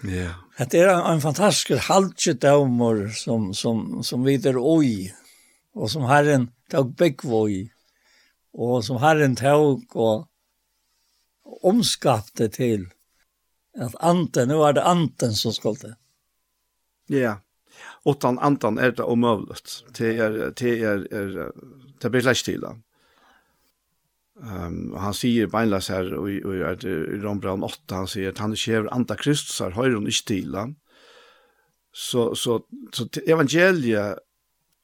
Ja. Det er en, en fantastisk halvtjedommer som, som, som videre oi, og som herren tog byggvoi, og som herren tog og omskapte til at anten, nå er det anten som skulle Ja. Utan antan er det omöjligt. Det är det är är det blir lätt till. Ehm han säger beinlas här och i i i Rombrand 8 han säger att han sker anta Kristus har hör hon inte till Så så så evangelia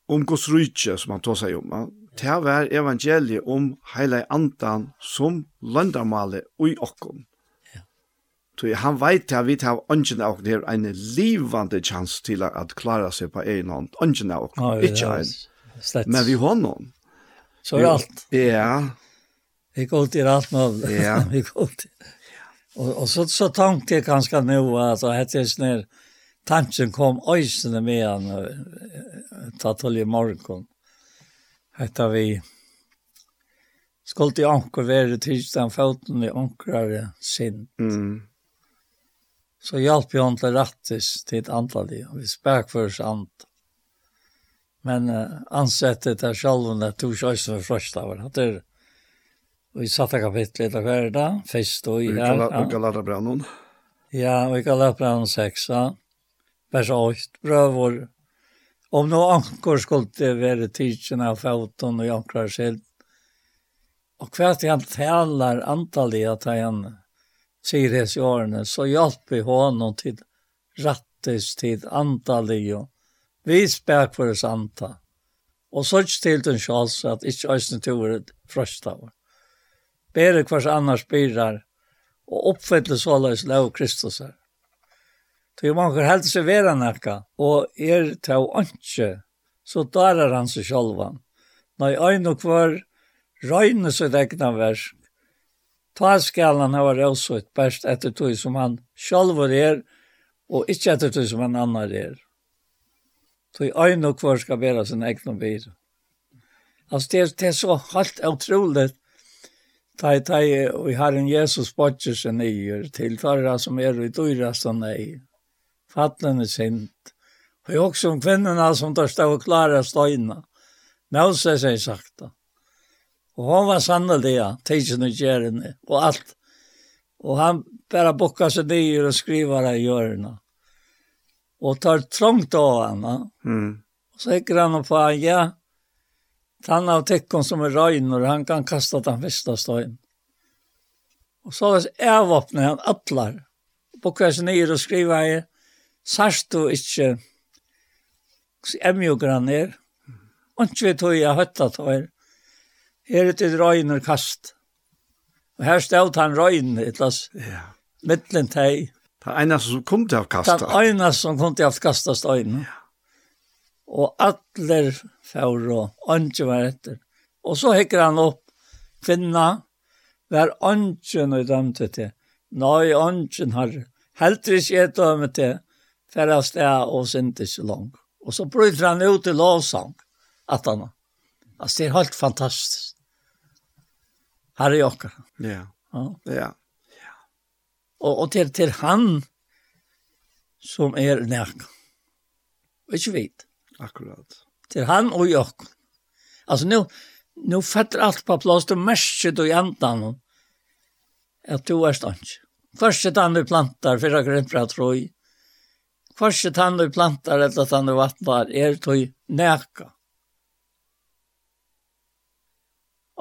om Guds rike som han tar sig om. Det var evangelia om hela antan som landamålet och i okkon. Så han vet at vi tar ungen av oss er en livande chans til at klara seg på en hånd. Ungen av oss, ah, ikke en. Slett. Men vi har noen. Så er alt. Ja. Vi går til alt med. Ja. vi går til. Og, og så, så tenkte jeg ganske nå at det heter sånn her, tanken kom øysene med han ta til i morgen. Hette vi skulle til anker være tidsdagen foten i ankrere sin. Mm så hjalp jo han til rattis til et antal og Vi spek for oss ant. Men uh, ansättet där själva det tog seg som en fröstavar. Att det og vi satte kapitlet av dag, fest og i här. Och noen? Ja, och i Galatabrannon sexa. Vers 8, brövor. Om noe anker skulle det være tidsen av foton och ankrar skilt. Och kvart han taler antallet at han sier hans i årene, så hjalp vi honom til rattes til antallet og vi spek for oss anta. Og så til den sjals at ikke øyne tog det frøst av. Bere hvers annars byrar, og oppfylle såleis lov Kristus her. Så jo mange helst seg være nekka, og er til ønske, så darar han seg sjolvan. Nei, øyne og hver, røyne seg degna versk, Ta skal han ha råsut best etter tog som han sjálfur er, og ikke etter tog som han annar er. Tog øyne og kvar skal bæra sin egen byr. Altså, det, det er så helt utroligt ta ta og vi har en Jesus bodger sen i til, förra som er i dyrast dyraste nej. Fallen är sent. Och også om kvinnerna som tar stå og klara støyna, Moses är sagt det. Og hon var sannelig, ja, tidsen og kjærene, og alt. Og han bare bokka seg nyer og skriver det i hjørna. Og tar trångt av han. Mm. Og så gikk han og på ja, han av tekken som er røyner, han kan kasta den første støyen. Og så er våpnet han atlar. Bokka seg nyer og skriva i, sarst du ikke emjogran er, og ikke vi tog jeg høtta tog er er det et røyner kast. Og her stod han røynen, etlas, ja. mittlen teg. Det er eneste som kom til å kaste. Det er eneste som kom til å kaste støyne. Ja. Og atler fjord og ønske var etter. Og så hekker han opp kvinna, vær ønske når dømte til. Nei, ønske har helt ikke et dømme til, for jeg steg og syntes ikke langt. Og så bryter han ut til lovsang, at han har. Alltså det er helt fantastisk. Harry Jokker. Ja. Ja. Ja. Og, og til, til han som er nærk. Ikke vet. Akkurat. Til han og Jokker. Altså, nå, nå fetter alt på plass, det mørket og jantan, at du er stansk. Først er han du plantar, for jeg grønner fra trøy. Først er han du plantar, etter at han du vattnar, er du nærka.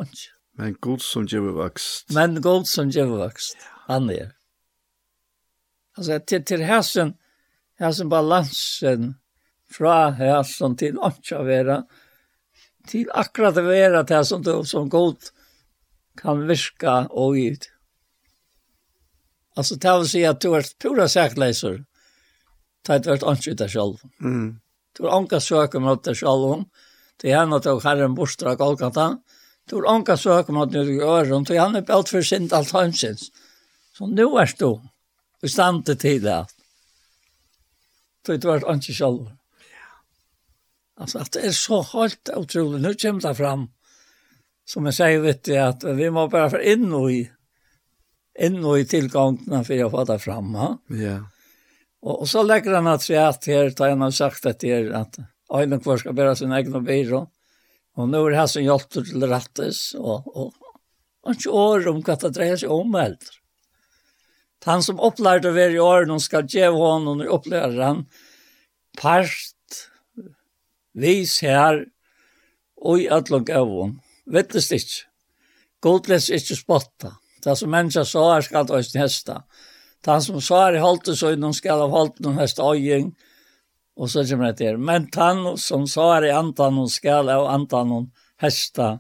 Ikke. Men god som gjør vokst. Men god som gjør vokst. Han er. Altså, til, til hæsen, hæsen balansen, fra hæsen til åndsja vera, til akkurat å vera til som du som god kan virka og ut. Altså, til å si at du er pura sækleiser, det har vært åndsja deg selv. Mm. Du har åndsja søker mot deg selv, til henne til herren bostra Golgata, Du har anka søk om at du gjør rundt, og han er belt for sint alt hansins. Så nå er du i stand til tid det. Så det var ikke selv. Altså, at det er så holdt utrolig. Nå kommer det fram, som jeg sier, vet du, at vi må bare for inn og i, inn og i tilgangene for å få det fram. Ja. ja. Og, og så legger han at jeg her, da han har sagt at det er at Øyne kvar skal bære sin egen byrå. Og nå er det her som hjelper til rettes, og, og, og ikke år om hva det dreier seg om eldre. Han som opplærte å være i åren, hun skal gjøre hånden og opplære han part, vis her, og i alle gav. Vet det ikke. Godles ikke spotta. Det som mennesker så er skal det høsta. Det som så er i halte så noen skal av halte noen høsta øying, og Og så kommer det til, men han som svar i antan hon skal av antan hon hesta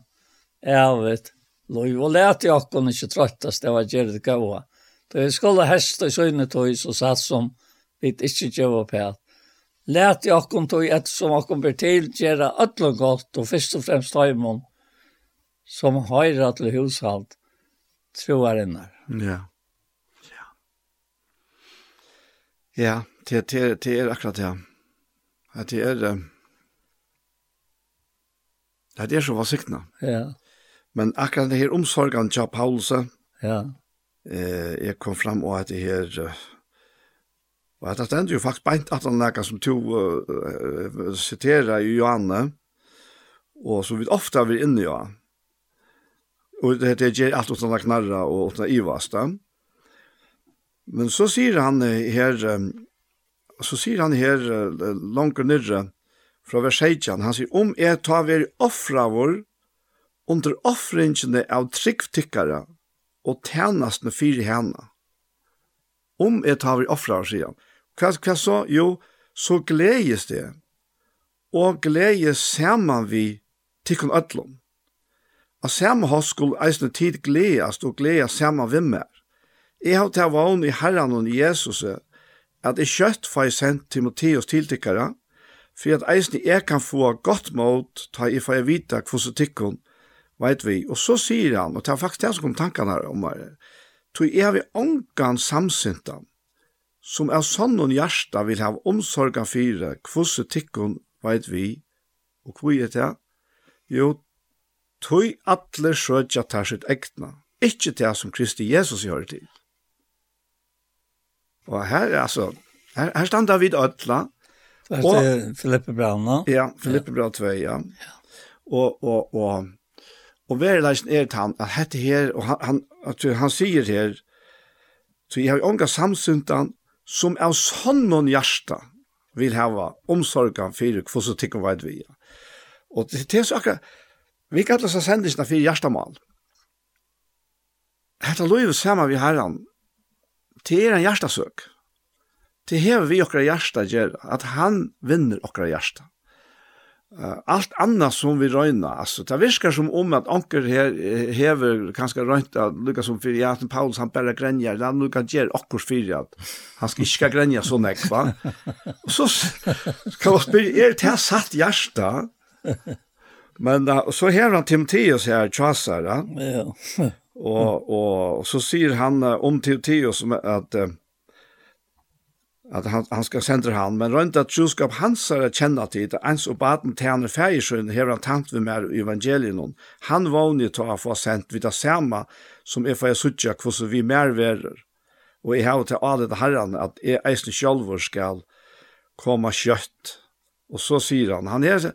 evet. Lov og lät jag akkurat ikke tröttas det var Gerrit Da vi skulle hesta i sögne tog så satt som vi ikke gjør opp her. Lät jag akkurat tog ett som har kommit till göra öllum gott och först och främst tajmon som høyre til hushalt troarinnar. Ja. Ja. Ja, det det det er akkurat det. Ja at det er at det er så vasikna. Ja. Men akkurat det her omsorgen til Paulus, ja. eh, jeg kom fram og at det her Og at det ender jo faktisk beint at han nekka som to uh, sitera i Johanne, og som vi ofte er inne i ja. Og det heter gjør alt uten å knarre og uten utan ivasta. Men så sier han her, um, Og så sier han her, uh, langt nyrre, fra vers 16, han sier, om jeg tar vi offra vår, under offringene av tryggtikkere, og tjenestene fire henne. Om jeg tar vi offra vår, sier han. Hva, hva så? Jo, så gledes det, og gledes sammen vi tikkun ødlom. A samme hos skulle eisne tid gledes og gledes sammen vi mer. Jeg har til vann i Herren og Jesus, at jeg kjøtt får jeg sendt Timotheus tiltikkere, for at eisen jeg kan få godt mot, ta jeg får jeg vite hvordan tikkene, vet vi. Og så sier han, og det er faktisk det som kom tankene her om her, tog jeg vi ångan samsynta, som er sånn og hjärsta vil ha omsorgen for hvordan tikkene, vet vi, og hvor er det? Jo, tog atler søtja tar sitt egna, ikke det som Kristi Jesus gjør til. Og her, er altså, her, her standa vi ødla. Og, det Filippe Brauna. Ja, Filippe Braun 2, ja. Og, og, og, og verileisen er til han, at hette her, og han, han, at han sier her, så jeg har unga samsyntan, som av sånn hjärsta vil hava omsorgan fyrir hva som tikkum veit vi. Og det, det er så akkurat, vi kallar seg sendisna fyrir hjertamal. Hetta loivet saman vi herran, det er en hjertasøk. Det hever vi okra hjerta gjør, at han vinner okra hjerta. Uh, allt annat som vi røyna, altså, det virkar som om at anker her, hever kanskje røynt at lukka som fyrir, ja, at Paulus han bare gränjar, han lukka gjer akkurs fyrir at han skal ikke gränja så näck va. Og så kan man spyr, er det satt hjärsta? Men uh, så hever han Timotheus her, tjasar, ja. Og, och, og så sier han om Timoteus som att at han, han ska sända han men runt att troskap hans är kända till att ens og baden tärne färgsjön här han tant vi mer evangelien. han vågner til ta få sent vid det samme som är för jeg sucha hvordan vi mer värer och i har til alle det herran att jeg eisen självor skal komma kjøtt. och så sier han han är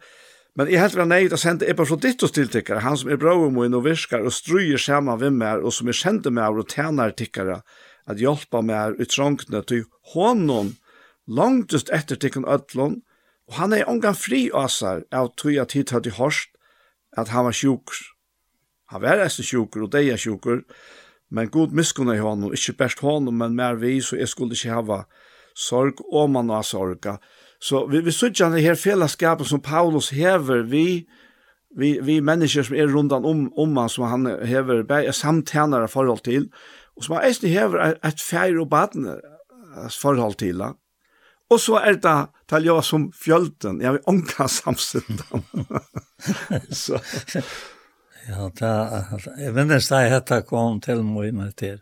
Men jeg helt var nøyd å sende Ebba Frodittos tiltikkare, han som er bra om og virkar og struer saman ved mer og som er kjente med og tjener tikkere, at hjelpa meg i trångene til honom langtest etter tikkun ødlån, og han er omgang fri asar av tog at hit hadde i at han var sjukur. Han var eist sjukur og deia sjukur, men god miskunna i honom, ikke best honom, men mer vi, så jeg skulle ikke hava sorg og man har sorga, Så vi, vi suttar det här fellesskapet som Paulus häver vi vi vi människor som är rundan om om han som han häver er samtjenere förhåll till och som är det häver ett färg og badne förhåll till. Ja. Og så er det talja som fjölten, jeg vil ånka samstundan. så. Ja, ta, jeg minnes da hetta kom til mine til,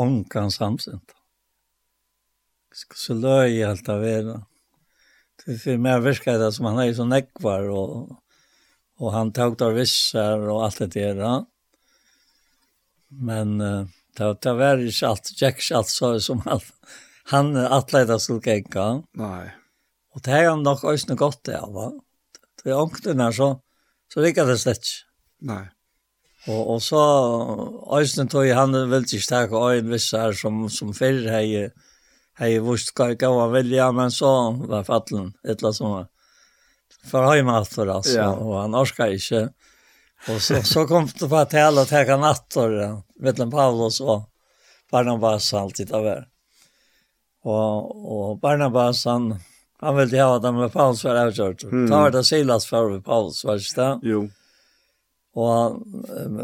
ånka samstundan. Så løy alt av vera. Det för mig verkar det som han är så näckvar och och han tog där vissar och allt det där. Ja. Men uh, det det var ju allt Jacks allt så som han han atletar skulle gänga. Nej. Och det har han nog ösna gott det va. Det är onklarna så så det det slett. Nej. Og, og så, Øystein tog han veldig sterk øyn vissar som, som fyrr hei hei vurs ska jag gå välja men så var fallen ettla som för hemma för alltså ja. och han orska inte. Och så så kom det på att hela ta kan ja, mellan Paulus och Barnabas alltid av er. Och och Barnabas han han ville ha att med Paulus var överkört. Mm. Tar det Silas för Paulus var det. Jo. Och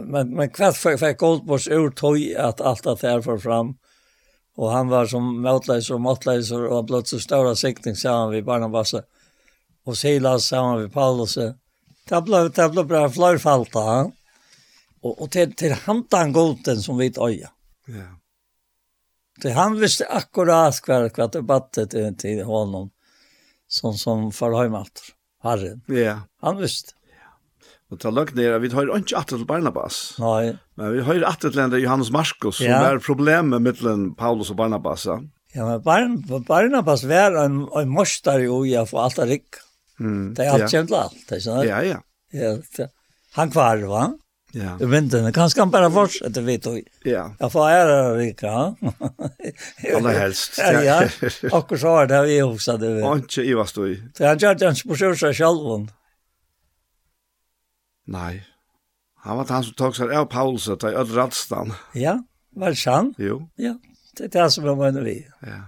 men men kvart för för Goldbors ur tog att allt att det här för fram Og han var som motläser og motläser og blott så stora siktning sa han vid Barnabas og Silas sa han vid Paulus. Det ble, det blev bra flörfalta han. og til till, till hantan goten som vi öja. Ja. Det han visste akkurat hva, hva det batte til, til honom som som förhöjmat Herren. Ja. Han visste. Ja. Og ta luck där vi tar ikke atter til Barnabas. Nei. Men vi har ju att det länder Johannes Markus som ja. var problemet mellan Paulus och Barnabas. Ja, men Barn Barnabas var en en mostar i ja för allt rik. Mm. Det har ja. känt allt, det så. Ja, ja. Ja, det. han kvar va? Ja. Det väntar när kanske han bara vars vet du. Ja. Jag får ära rika. Alla helst. Ja, ja. Och så har det vi också det. Och inte i vad stod. Det han gjorde en spursursa själv. Nej. Han var han som tog seg av Paulus att jag radstan. Ja, var det sant? Jo. Ja, det er det som er menar vi. Ja.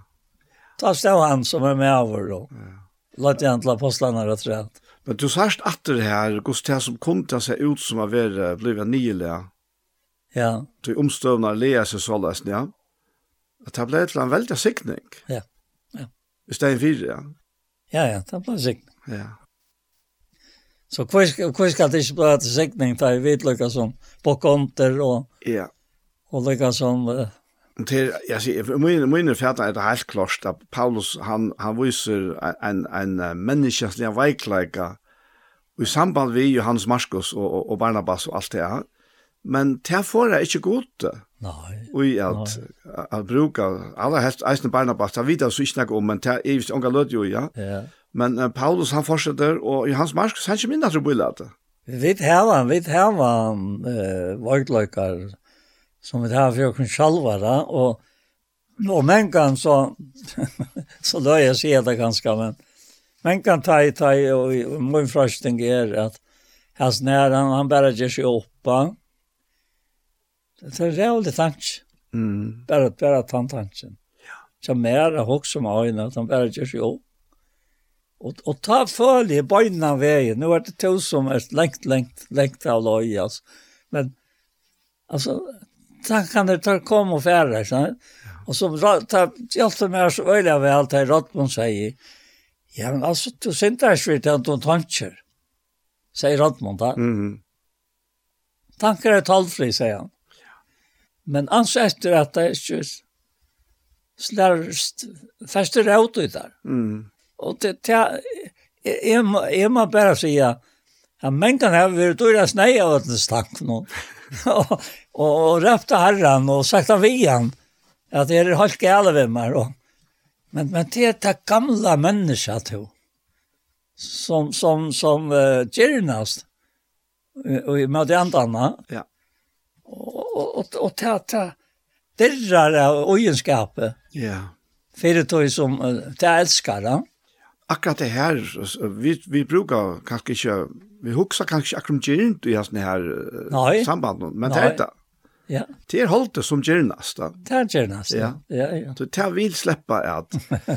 Ta stå han som er med över då. Ja. han til apostlene rett og slett. Men du sørst att det här, Gustav det som kom till sig ut som har varit, blivit nyliga. Ja. Du omstövnar lea seg så løsne, ja. At det ble til en veldig sikning. Ja, ja. I stedet fire, ja. Ja, ja, det ble siktning. Ja. Så hvor skal det ikke bli till sikning där vi vet som på konter og, ja. og lika som uh, Til, jeg sier, min min färdar er det helt klart at Paulus han han viser en en människaslig veikleika i samband med Johannes Markus og, og, og Barnabas og alt det her. Men det får jeg ikke godt. Nei. Och att, at, bruka aller helst eisen Barnabas, det vet jeg så inte om, men det er ikke inte lød jo, ja. Ja. Men uh, Paulus han fortsetter, og Johannes Markus han kommer inn in att bulla det. Vi vet här vi vet här var eh vårdlökar som vi har for å kunne då och og Og kan så så då jeg sier det ganske, men men kan ta ta og min frøsting er at hans nær, han han bare gjør seg oppa. Det er jävligt tanke. Mm. Bara bara tantanchen. Ja. Så mer också med ögonen att han bara ger sig upp Og, og ta følge bøyna vägen. Nå er det to som er lengt, lengt, lengt av løy, altså. Men, altså, det tar kom og færre, sånn. Og som hjelpte meg så øyelig av alt det Rottmann sier, ja, men altså, du synte ikke vidt at du tanker, sier Rottmann da. Mm -hmm. Tanker er talfri, sier han. Men anser etter at det er ikke slærst, fester ut i der. Mm -hmm. Och det tar är man är man bara säga Ja, men kan ha varit dyra snäja av den stank nu. och og räfta herran och sagt av vian att det är helt gälla vem mer. Men men det är ta gamla människa to Som som som uh, gymnast. Och i med andre Ja. Och och och, och ta ta derrar och ojenskape. Ja. För det som uh, ta elskar. Ja akkurat det her, vi, vi brukar kanskje ikke, vi huksar kanskje ikke akkurat gjernt i hans her Nei. samband, men Nei. det er det. Ja. Det er holdt det som gjernnast. Det er gjernast, ja. ja, ja. Så det vil sleppa at,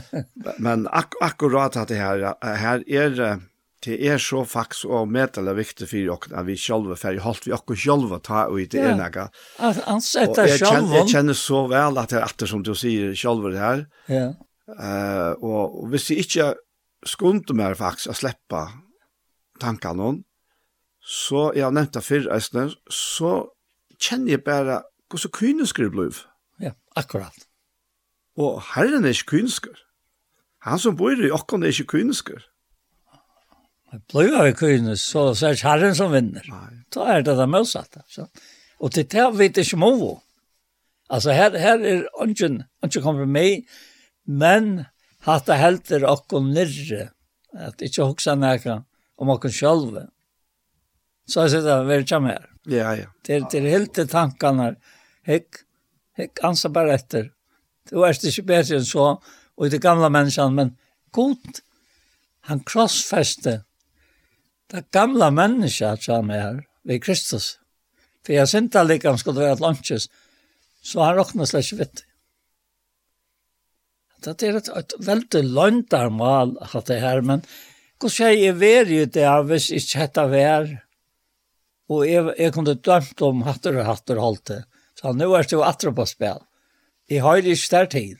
men ak akkurat at det her, her er, det er så faktisk og medelig viktig for oss at vi selv er ferdig holdt vi akkurat selv ta og i det ja. ene. Ansett det selv. Jeg kjenner så vel at det er etter som du sier selv det her. Ja. Uh, og, og hvis jeg ikke skunde meg faktisk å slippe tankene om, så jeg har nevnt det før, Øystein, så kjenner jeg bare hvordan kynesker det ble. Ja, akkurat. Og herren er ikke kynesker. Han som bor i åkken er ikke kynesker. Det ble jo ikke kynes, så er det herren som vinner. Nei. Da er det det motsatte. Så. Og til det vet jeg ikke om henne. Altså her, her er ikke, ikke kommet med, men hatta helter okkon nirre, at ikkje hoksa nekka om okkon sjálve. Så jeg det vi ikke mer. Ja, ja. Til, til helt tankene, hekk, hekk ansa bare etter. Du er ikke bedre enn så, og det gamla menneskene, men god, han krossfeste det gamla mennesket som er ved Kristus. For jeg synte allikam skulle være at lunches, så han råkna slett vitt. Det er et, et veldig løndarmal at det her, men hvordan jeg er vær i det her hvis ikke dette vær? Og jeg, jeg kunne dømt om hatter og hatter og alt det. Så nå er det jo atre på spil. Jeg har ikke der tid.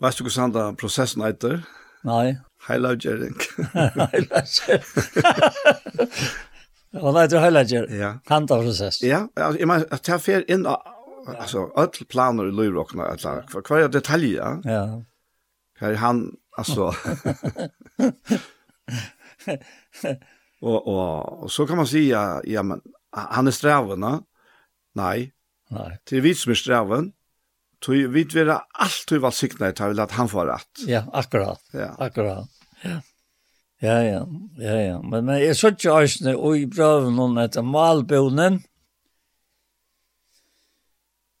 Vet du hvordan det prosessen heter? Nei. Heilagjering. Heilagjering. Og det heter heilagjering. Ja. Hantaprosess. Ja, jeg mener, jeg tar fer inn av alltså all planer i Lyrokna för kvar detaljer. Ja. Här han alltså och och så kan man säga ja men han är va Nej. Nej. Det är vi som är strävan. Tog vi vera allt vi var sikna i tal att han får rätt. Ja, akkurat. Ja. Akkurat. Ja. Ja, ja, ja, ja. Men, men jeg så ikke æsne, og i brøven noen etter malbonen,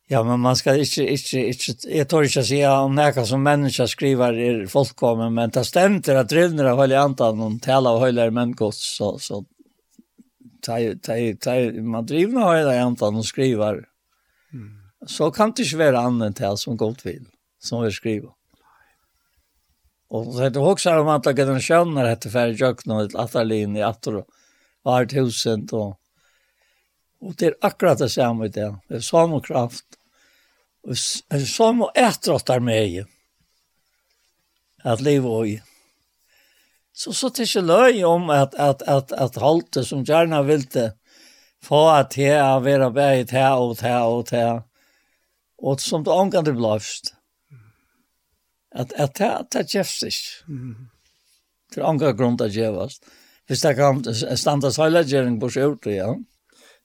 Ja, men man ska inte inte inte jag tror inte säga om näka som människa skriver er folkkommen men det stämmer att drivna har hållit antal någon tala och höjlar men så så ta, ta, ta, man drivna har det antan och skriver. Mm. Så kan det inte vara annat än som gott vill som vi skriver. Och det är också om att det heter färdigt jökna att ett attalin i attor och har tusen och Og det er akkurat det samme i det. Det er samme kraft. Og det er samme etteråttar i. At livet og i. Så så det er ikke løy om at, at, at, at halte som gjerne vil det få at her og være bare til og til og til. Og som det omgang det blåst. At, at det, det gjøres ikke. Det er omgang grunn til å gjøres. Hvis det kan standa seilegjering på skjorte, ja. Mm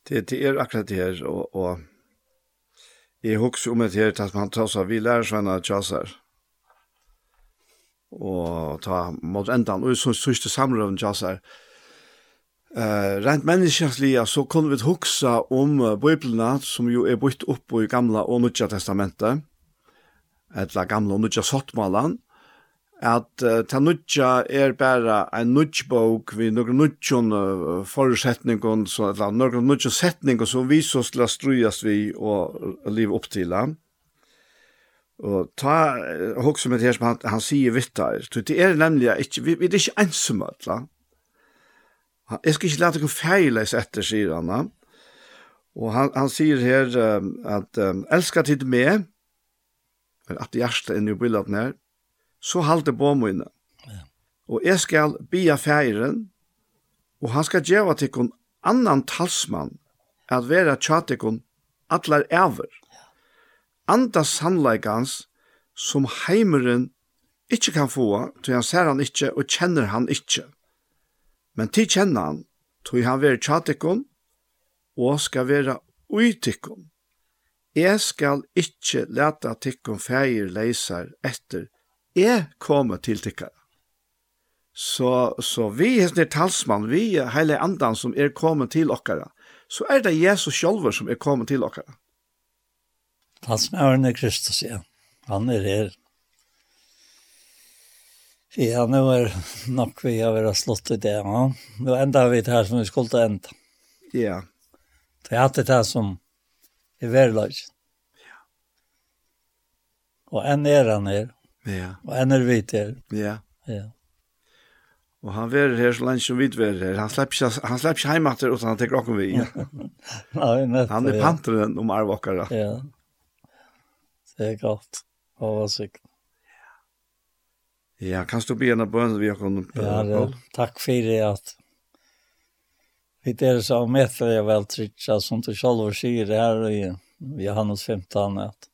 det, det er akkurat det her, og, og jeg husker om det her, at man tar seg, vi lærer sånne jazzer, og ta mot endan, og så sørste samrøven jazzer, Uh, rent menneskjansliga så kunne vi hugsa om uh, bøyblina som jo er bytt opp i gamla og nødja testamentet, eller gamla og nødja sottmalan, at uh, ta nutja er bara ein nutjbók vi nokre nutjon uh, forutsetningon så at nokre nutjon setningar som vi så skal strujast vi og liv upp til han. Og ta uh, hugsa med her som han, han sier vitta, så det er nemlig ikke, vi, vi er ikke ensomme, la. Jeg skal ikke lete noen feiles etter, sier han. Da. Og han, han sier her um, at um, elskar tid med, at hjertet er nye bildet her, så halte på mine. Ja. Og jeg skal bia feiren, og han skal gjøre til en annan talsmann at være tjatikon allar ever. Anda sannleikans som heimeren ikke kan få, til han ser han ikke og kjenner han ikke. Men til kjenner han, tog han være tjatikon og skal være uitikon. Jeg skal ikke lete tikkun feir leiser etter jeg kommer til tikkere. Så, så vi er sånne talsmann, vi er heile andan som er kommet til okkara, så er det Jesus sjolver som er kommet til okkara. Talsmannen er Kristus, ja. Han er her. Ja, nu er nok vi har vært slått i det, ja. Nå enda vi det her som vi skulle til enda. Ja. Det er alltid det som er verlag. Ja. Og enn er han her. Ja. Og han er vidt her. Ja. Ja. Og han er her så lenge som vi er her. Han slipper ikke, han slipper ikke hjemme etter, utan han tenker åkken vi. Nei, nettopp. Han er ja. panteren om arvåkere. Ja. Det er godt. Og hva sikkert. Ja, kan du be henne på henne vi har kunnet på Ja, det, takk for det at vi der så medfør jeg vel trykker, som du selv sier det her, i Johannes 15 at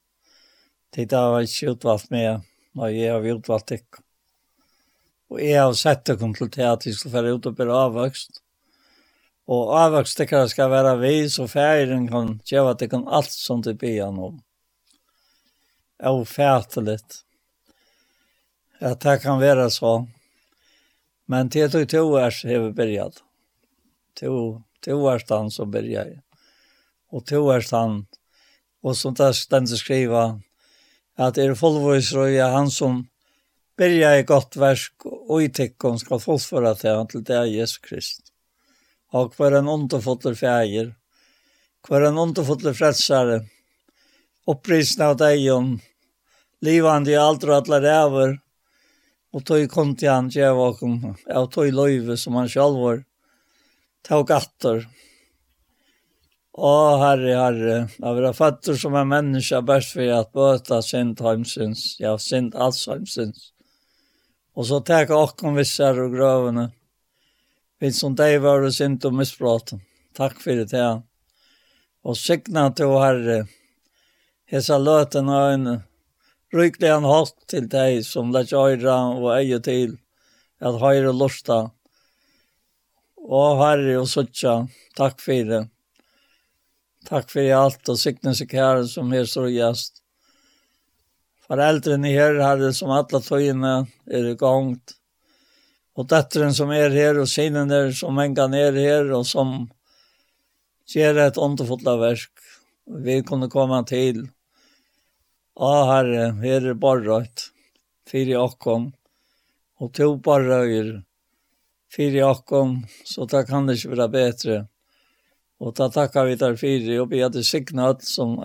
det da var ikke utvalgt med når jeg har utvalgt ikke. Og jeg har sett det kom til det at jeg skal være ut og bli avvokst. Og avvokst det kan skal være vi, så ferien kan gjøre at det kan alt som det blir han om. Det er. At det kan være så. Men til to to så har vi begynt. To, to års så som begynt. Og to år den. Og som det stender skriva, at er fullvois røya han som berja i godt versk og i tikkon skal fullføre til han til det er Jesu Krist. Og hver en underfotler fjeier, hver en underfotler frelsare, opprisen av deion, livande i alt og alle ræver, og tog kom til han og tog løyve som han sjálfur, tog gatter, Å, Herre, Herre, jeg vil ha fattig som en menneske best for at bøte sint heimsyns, ja, sint alls heimsyns. Og så tek åkken visser og grøvene, vi som deg var og sint og mispraten. Takk for det, ja. Og sikna til Herre, hesa løten og øyne, ryklig han hatt til deg som lett øyre og eie til, at høyre lusta, og Herre og suttja, takk for det. Takk för alt og sikten seg her som är så gäst. Föräldrarna här har det som alla tøyene er i gångt. Och døtteren som är här och sinen där som mängan är här och som ger ett underfotla verk. Vi kunne komma till. Å herre, här är bara ett. i åkom. Och to bara är i åkom. Så det kan det inte vara bättre. Og da takkar vi der fire og vi hadde signat som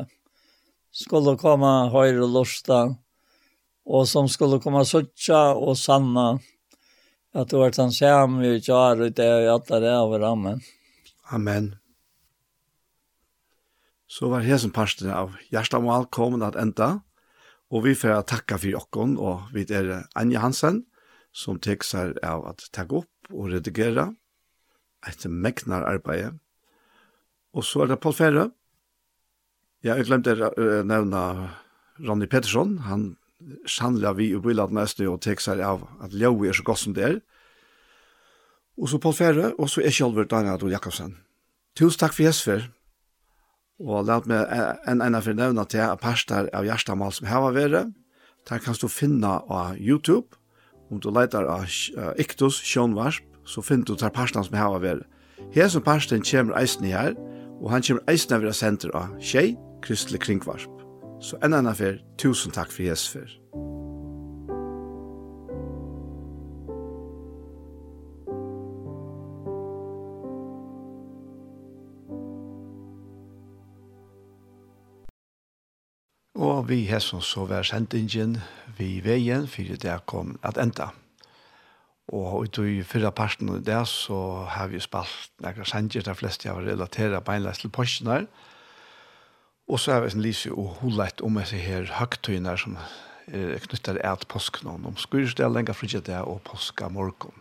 skulle komme høyre og lusta og som skulle komme suttja og sanna at det var han samme vi kjær og det er i alle det over. Amen. Amen. Så var hesen parsten av Gjerstamal kommet at enda, og vi får takka for jokken, og vi er Anja Hansen, som tek seg av at tagge opp og redigere, etter megnar arbeidet, Og så er det Paul Ferre. Ja, jeg glemte å nevne Ronny Pettersson. Han sannla vi i bilat neste og tek seg av at Ljøy er så godt som det er. Og så Paul Ferre, og så er Kjølver Daniel Adol Jakobsen. Tusen takk for Jesper. Og la meg en ene for nevne til at parster av Gjerstamal som her var vere. Der kan du finne av YouTube. Om du leter av Iktus Sjønvarsp, så finner du der parstene som her var vere. Hesen parsten kommer eisen her, og han kommer eisen av senter av Kjei, Kristelig Kringvarp. Så enn enn affær, tusen takk for Jesfer. Og vi hesson så vær sendingen vi veien, fyrir det kom at enda. Og i fyrra parten av det så har vi spalt nekra sanger, de fleste har relateret beinleis til posten her. Og så har vi en lyse og hulet om disse her høgtøyene som er knyttet et påsken, om skurstelenga, det og påska morgen.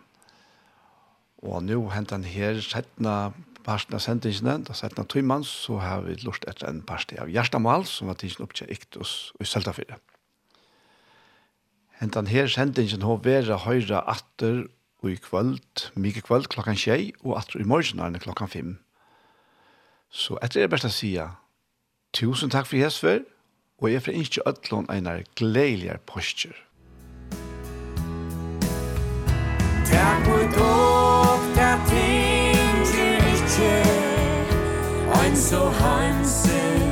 Og nå hentet han her, settene parten av sendingene, da settene tøymann, så har vi lurt etter en parti av Gjerstamal, som var tidsen opp til Iktus og Søltafyrre. Hentan her sendingen har vært høyre atter og i kvöld, mye kvöld klokkan tjei, og atter i morgen klokkan fem. Så etter er det best å sige, tusen takk for Jesper, og jeg får ikke ødlån en einar gledeligere postjer. Takk for dog, takk ting til ikke, ein så hansen,